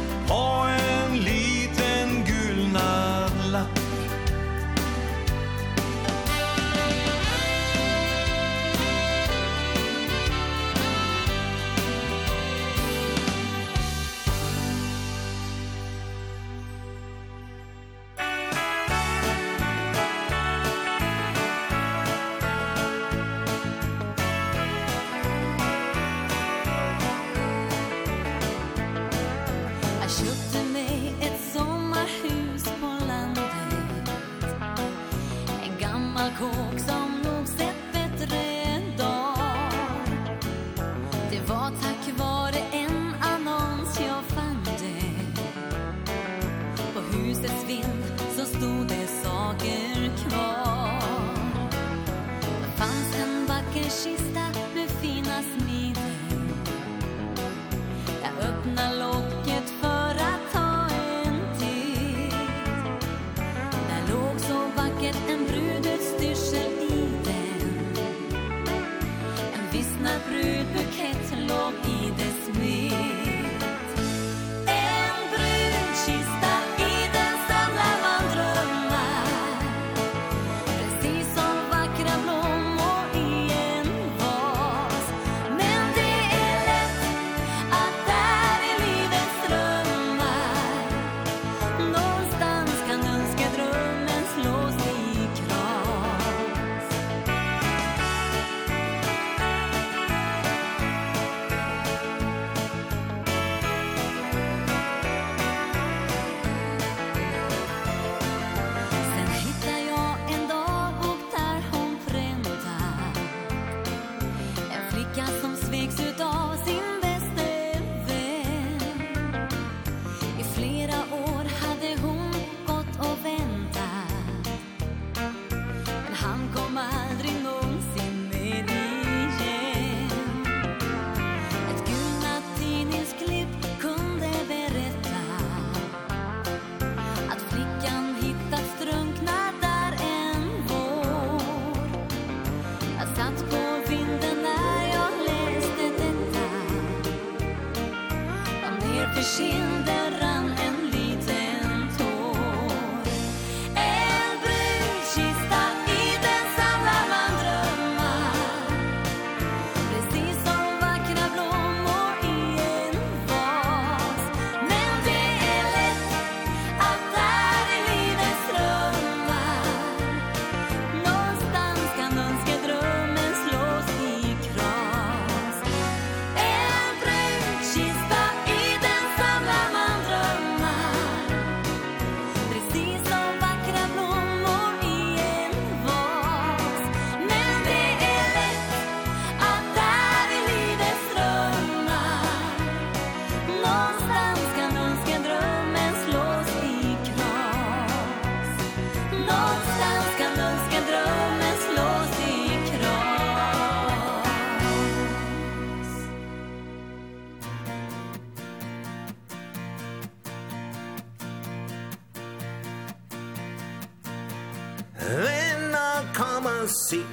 Then I'll come and see.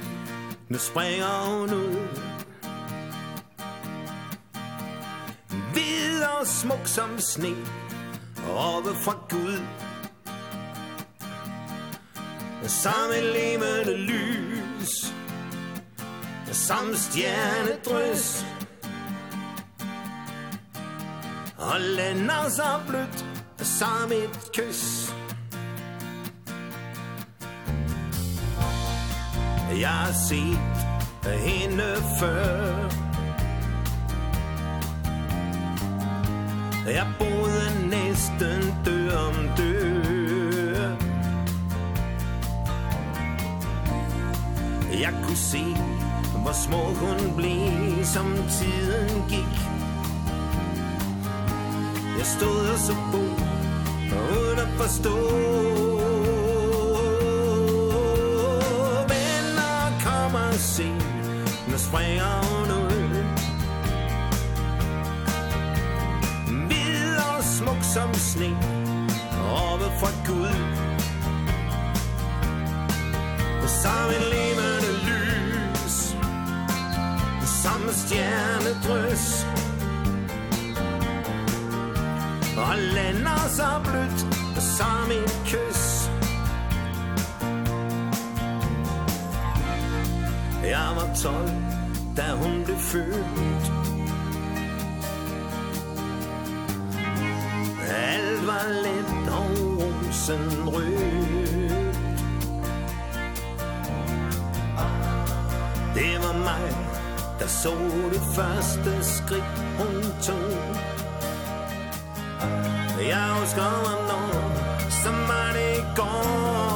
Nu springer hun ud. Hvid og smuk som sne. Oppe fra Gud. Som et levende lys. Som stjernedrys. Og lander så blødt. Som et kys. Jeg har sitt hinner før Jeg borde næsten dö om dö Jeg kunne se hvor små hun blev som tiden gik. Jeg stod og så på uden at forstå. seen this way on earth Vill og smuk som sne Over for guld Som en levende lys Som en stjernedrøs Og lander så blødt Som et kys. Jeg var tolv, da hun blev født Alt var let og rosen rødt Det var mig, der så det første skridt hun tog. Jeg husker, hvornår, som var det i går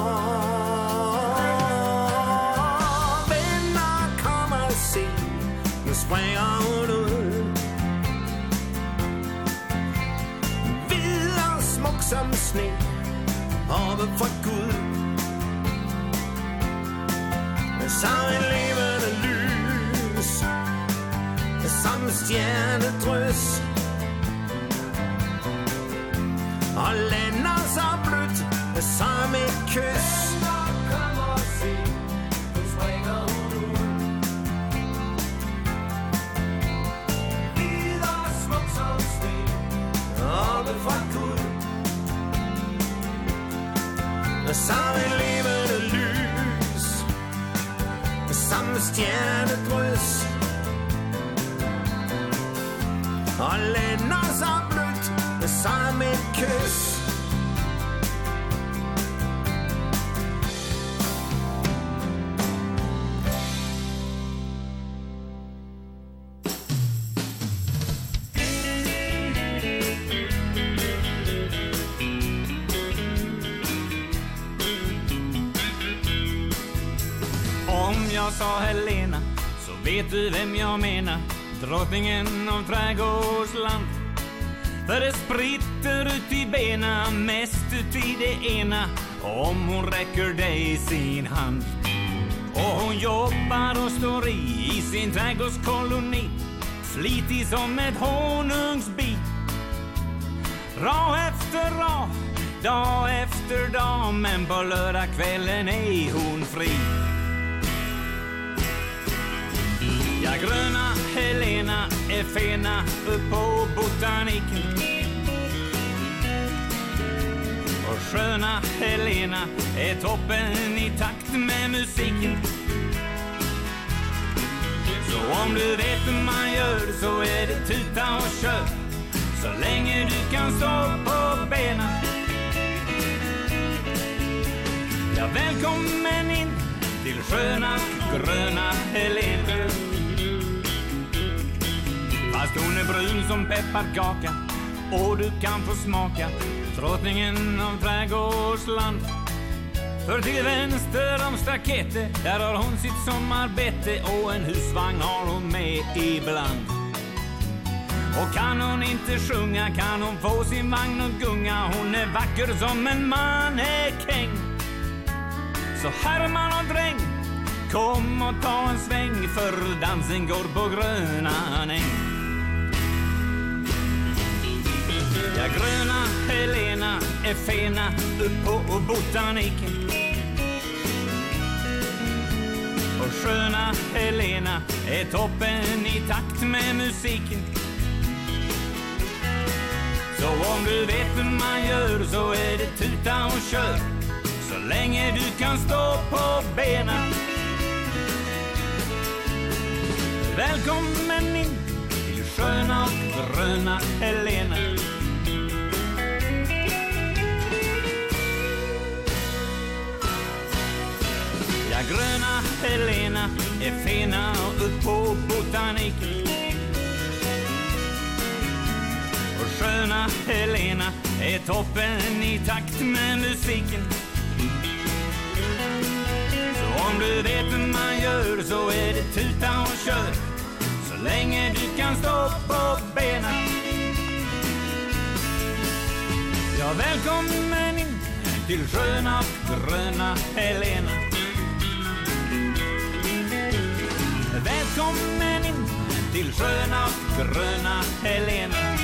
gave fra Gud Jeg sang en levende lys. Jeg sang en stjernedrys Og lander så blødt Jeg sang et kys. vet du vem jag menar Drottningen av trädgårdsland För det spritter ut i bena Mest ut i det ena Om hon räcker dig sin hand. Och hon jobbar och står i I sin trädgårdskoloni Flitig som ett honungsbi Rå efter rå Dag efter dag Men på lördagskvällen är hon fri. Den gröna Helena är fena upp på botaniken Och sköna Helena är toppen i takt med musiken. Så om du vet hur man gör så är det tuta och kör. Så länge du kan stå på benen. Ja, välkommen in till sköna, gröna Helena. Fast hon är brun som pepparkaka. Och du kan få smaka Drottningen av trädgårdsland. För till vänster om staketet Där har hon sitt sommarbete. Och en husvagn har hon med ibland. Och kan hon inte sjunga Kan hon få sin vagn och gunga. Hon är vacker som en mannekäng. Så Herman och dräng Kom och ta en sväng För dansen går på gröna näng. gröna Helena är fena upp på botaniken Och sköna Helena är toppen i takt med musiken. Så om du vet hur man gör så är det tuta och kör. Så länge du kan stå på benen. Välkommen in till sköna och gröna Helena. gröna Helena är fina upp på botaniken Och sköna Helena är toppen i takt med musiken. Så om du vet hur man gör så är det tuta och kör. Så länge du kan stå på benen. Ja, välkommen in till sköna gröna Helena. välkommen in till sköna gröna Helena.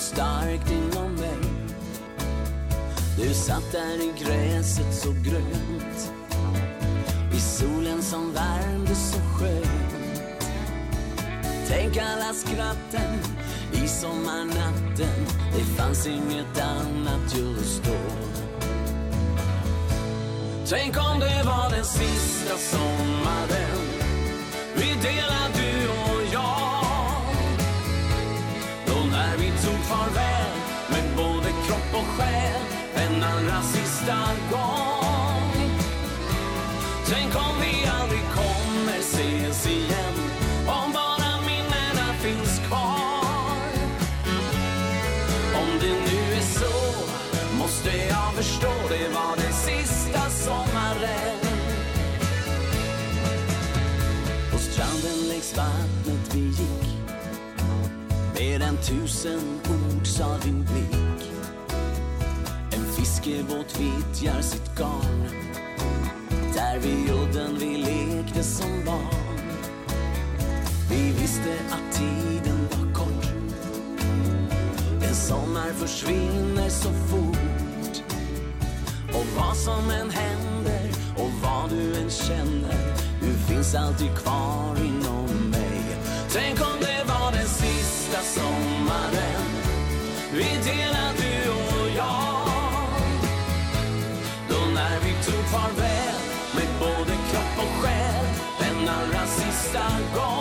starkt inom mig. Du satt där i gräset så grönt. I solen som värmde så skönt. Tänk alla skratten i sommarnatten. Det fanns inget annat just då Tänk om det var den sista sommaren. Vi delade du och jag tid som farväl Med både kropp och själ En allra sista gång. Tänk om vi tusen ord sa din blick. En fiskebåt vittjar sitt garn. Där vi udden vi lekte som barn. Vi visste att tiden var kort. En sommar försvinner så fort. Och vad som än händer Och vad du än känner Du finns alltid kvar inom mig. Tänk om det sista sommaren. Vi delar du och jag. Då när vi tog farväl Med både kropp och själ. Denna allra sista gång.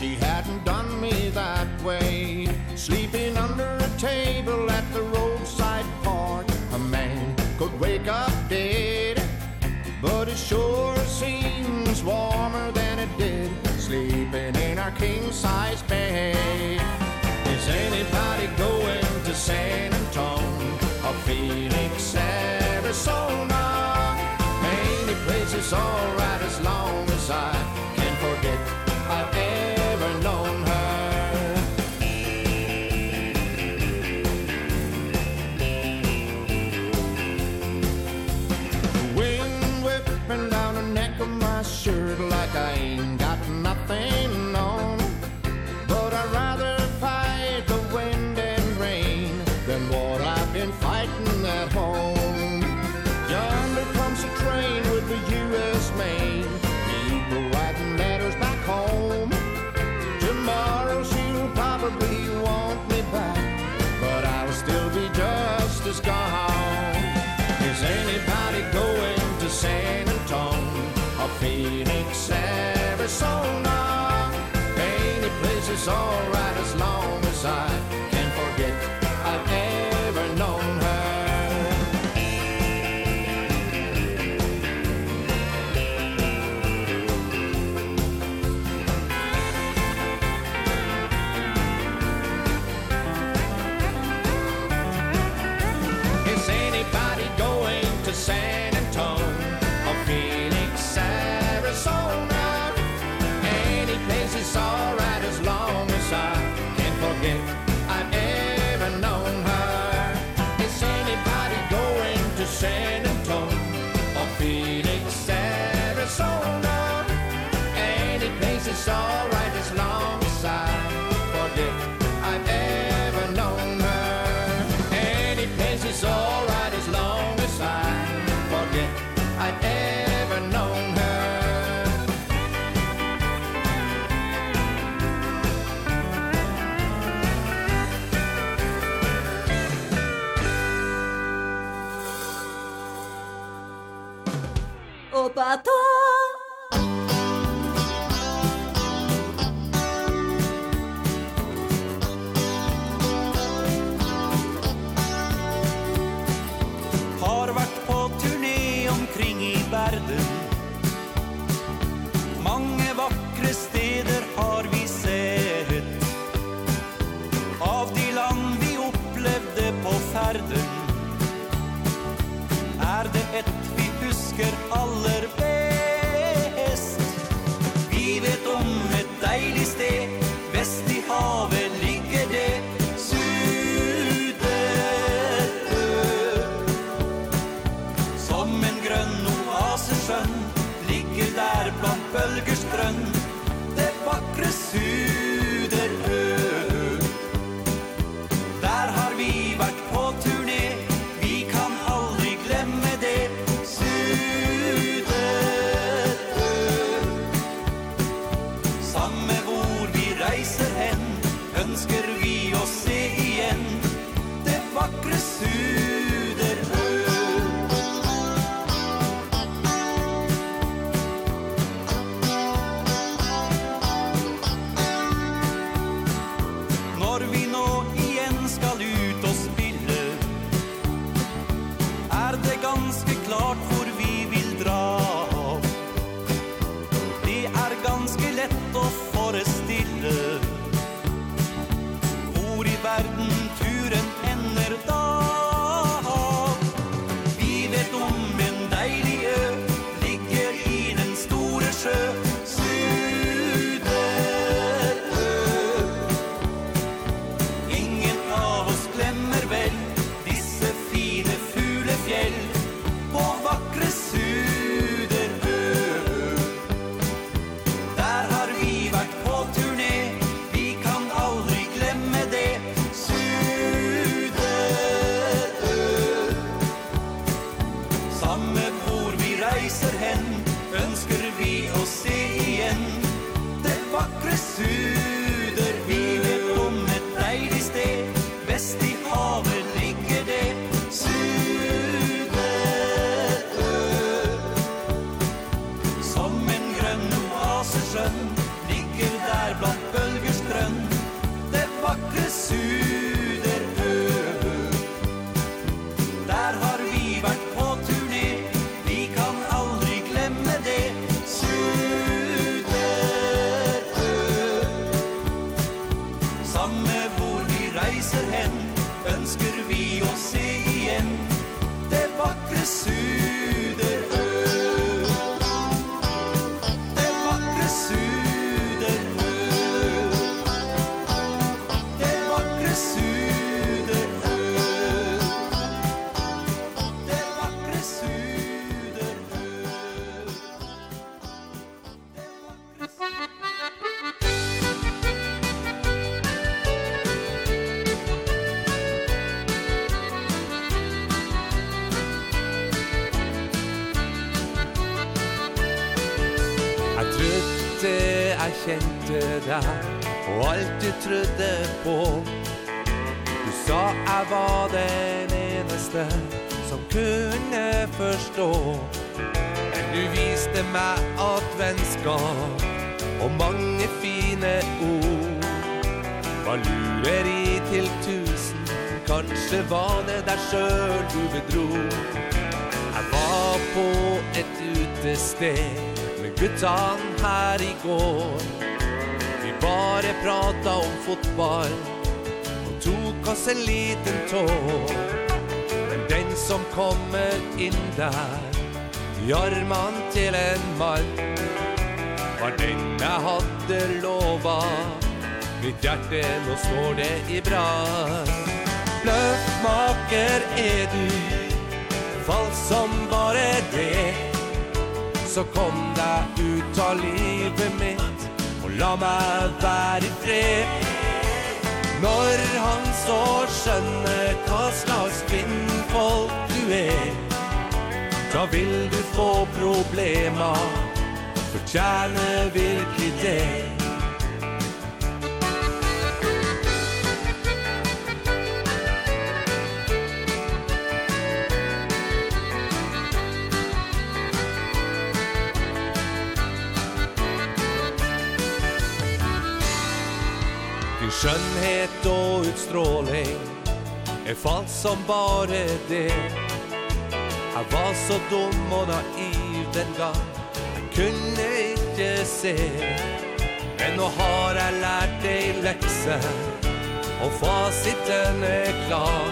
She hadn't done me that way. Sleeping under a table at the roadside park A man could wake up dead. But it sure seems warmer than it did Sleeping in our king-size bed. was all It's all tänker alla kjente deg Og alt du trodde på. Du sa jeg var den eneste Som kunne forstå. Men du viste meg at vennskap Og mange fine ord Var lureri til tusen. Kanskje var det deg selv du bedro. Jeg var på et utested utan här igår. Vi bara prata om fotboll. Och tog oss en liten tår Men den som kommer in där Gör man till en man. Var den jag hade lovat Mitt hjärte, nå står det i brann Bløffmaker är du Falsk som bara det. Så kom deg ut av livet mitt Og la meg være i fred. Når han så skjønner Hva slags kvinnfolk du er Da vil du få problemer Fortjerne virkelig det. Skönhet och utstråling Är falsk som bara det. Han var så dum och naiv den gang. Han kunde ikke se. Men nå har jeg lært deg lekse Og fasiten er klar.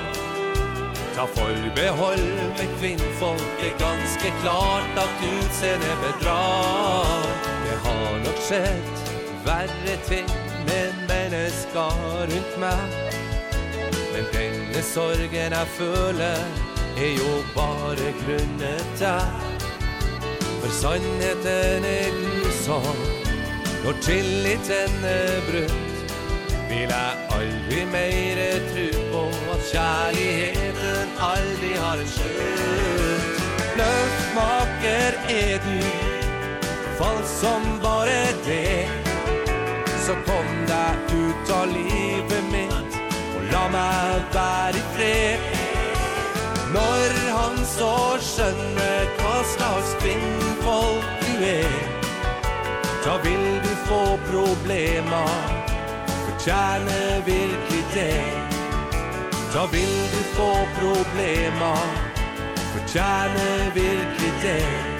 Ta forbehold med kvinnfolk Det er ganske klart at utseende bedrar. Det har nok skjedd verre ting med mennesker rundt meg. Men denne sorgen jeg føler er jo bare grunnet deg For sannheten er grusom Når tilliten er brutt Vil jeg aldri mer tro på At kjærligheten aldri har en slutt. Løftmaker er du Fall som bare det. Så kom deg ut av livet mitt Og la meg være i fred. Når han så skjønner Hva slags kvinnfolk du er Da vil du få problemer Fortjerne virkelig det. Da vil du få problemer Fortjerne virkelig det.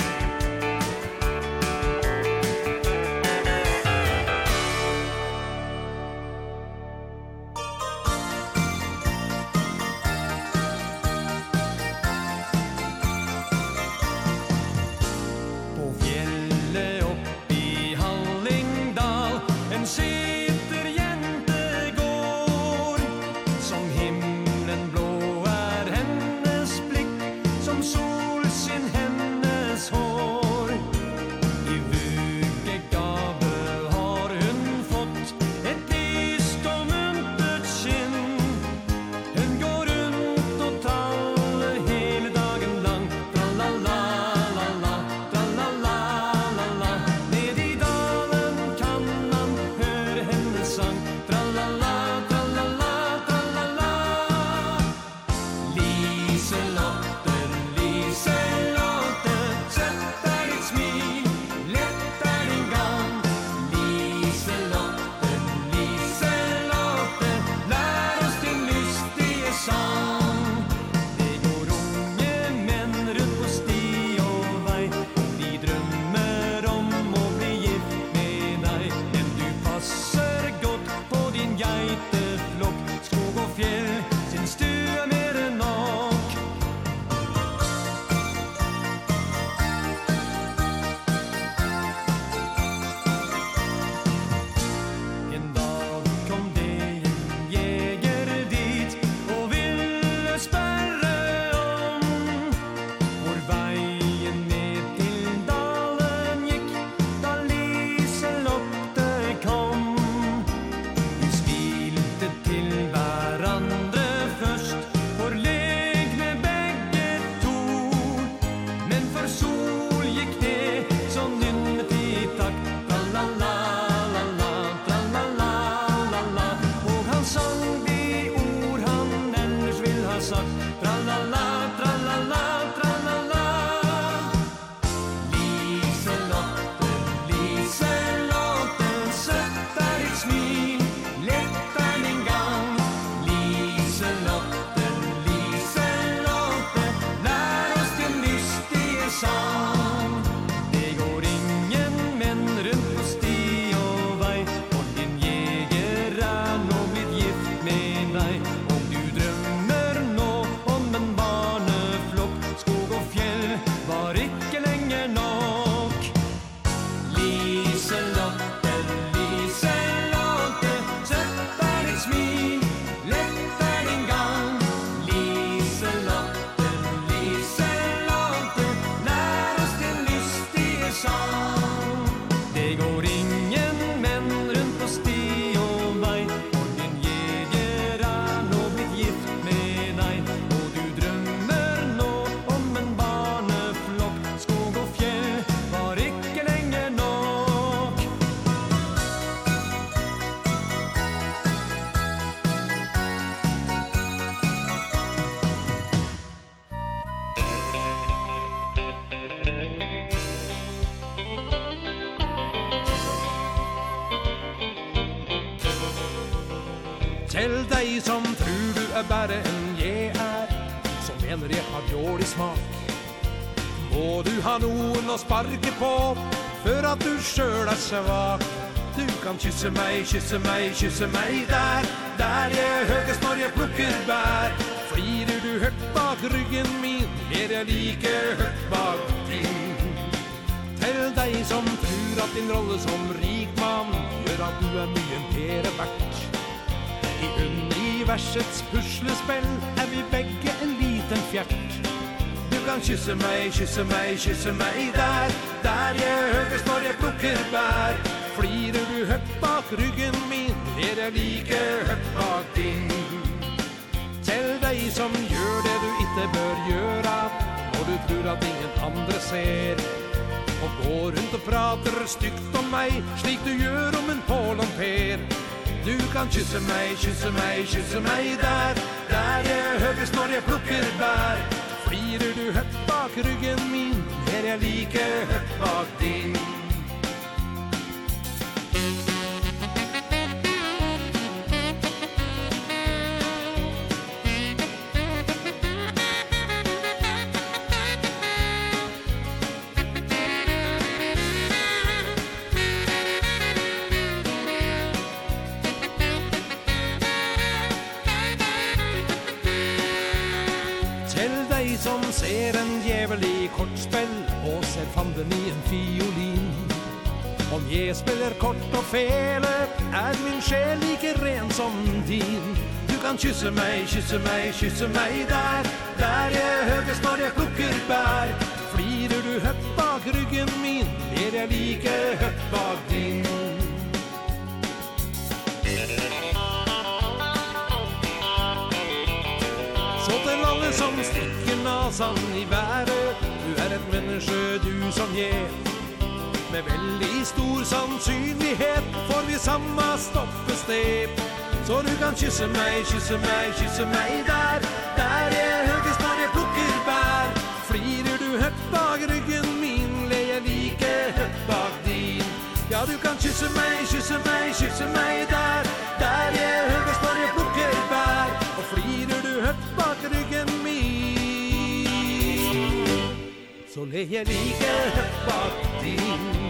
bedre en jeg er Som mener jeg har dårlig smak. Må du ha noen å sparke på För at du selv er svak. Du kan kysse meg, kysse meg, kysse meg der Der jeg høyest når jeg plukker bær Flirer du høyt bak ryggen min Er jeg like høyt bak din. Til deg som tror at din rolle som rik mann Gjør at du er mye mere verdt universets puslespill er vi begge en liten fjert. Du kan kysse meg, kysse meg, kysse meg der, der jeg høres når jeg plukker bær. Flirer du høyt bak ryggen min, er jeg like høyt bak din. Til deg som gjør det du ikke bør gjøre, når du tror at ingen andre ser. Og går rundt og prater stygt om meg, slik du gjør om en Paul og Per. Du kan kyssa meg, kysse meg, kysse meg där. Där jeg höger når jag plockar bær Flirer du högt bak ryggen min Är jag lika högt bak din. fele er min sjel like ren som din. Du kan kysse meg, kysse meg, kysse meg der. Der jeg høyest når jeg plukker bær. Flirer du høyt bak ryggen min Er jeg like høyt bak din. Så til alle som stikker nasan i været. Du er et menneske, du som jeg. Med veldig stor sannsynlighet får vi samma stoppestep. Så du kan kysse meg, kysse meg, kysse meg der. Der jeg høyest når jeg plukker bær. Flirer du høyt bak ryggen min Leier like høyt bak din. Ja, du kan kysse meg, kysse meg, kysse meg der. Der jeg høyest når jeg plukker bær. Og flirer du høyt bak ryggen min. Så leier like høyt bak ting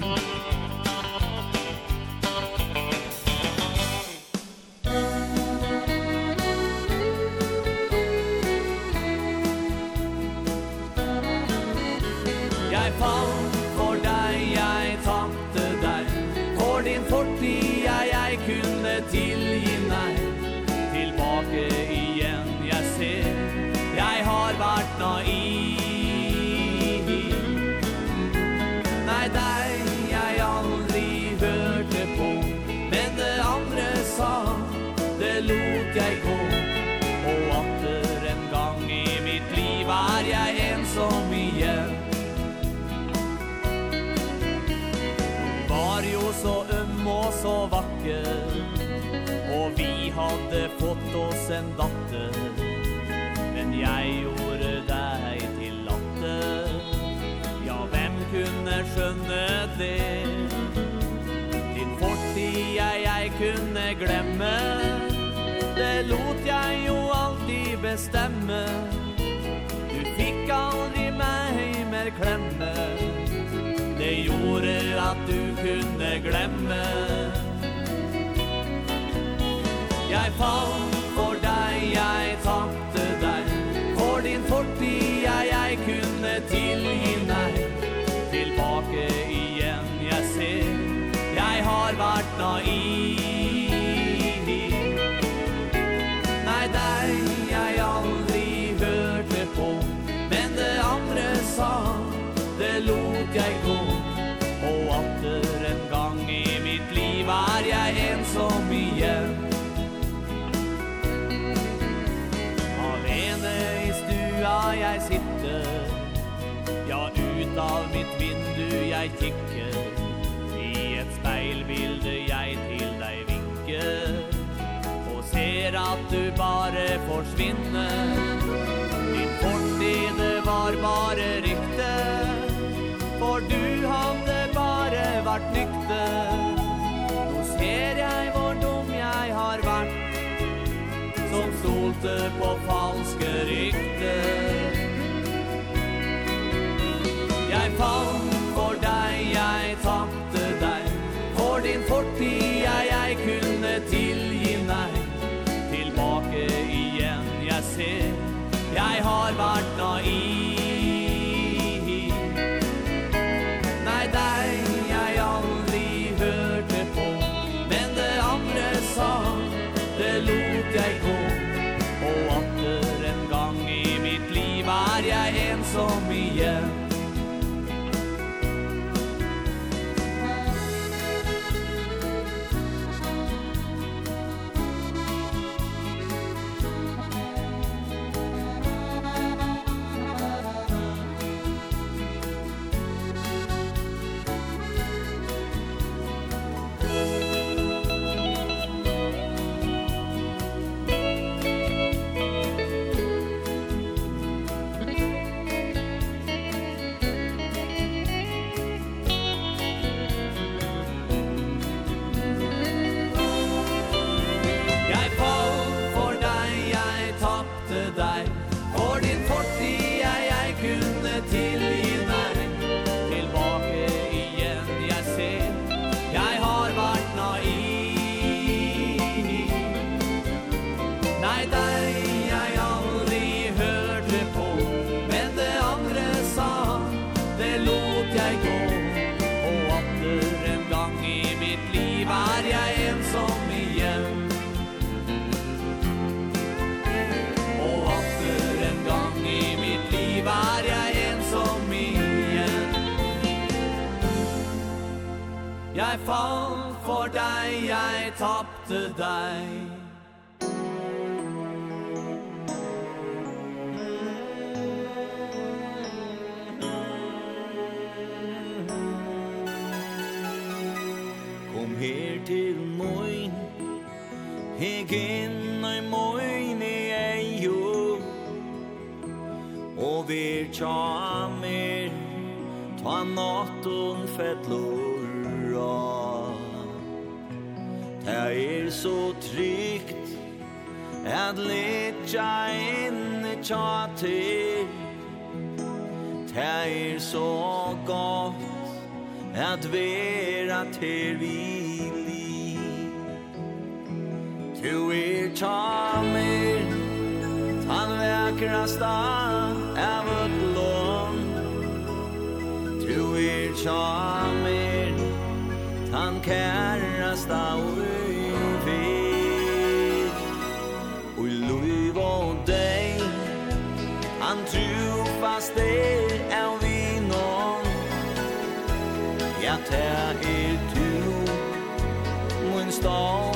så vacker Och vi hade fått oss en datter Men jag gjorde dig till latter. Ja, vem kunde skönne det? Din fortid jag, jag kunde glemme. Det lot jag jo alltid bestämma Du fick aldrig mig mer klemme. Det gjorde att du kunde glemme. fang for deg jeg takk mitt vindu jeg kikker. I et speilbilde jeg til deg vinker Og ser at du bare forsvinner. Din fortid var bare rykte. For du hadde bare vært nykte. Nå ser jeg hvor dum jeg har vært. Som solte på tappte dig Kom her til moi Heg inn i moin i ei jo Og vir tja amir Ta nattun fett lor Her er så trygt At litja inne tja til Her er så godt At vera til vi li Tu er tja mer Tan vekrasta av ut lån Tu er tja mer Tan kære stauen ved Og i lov og dag Han tror fast det er vi nå Ja, det er du Min stav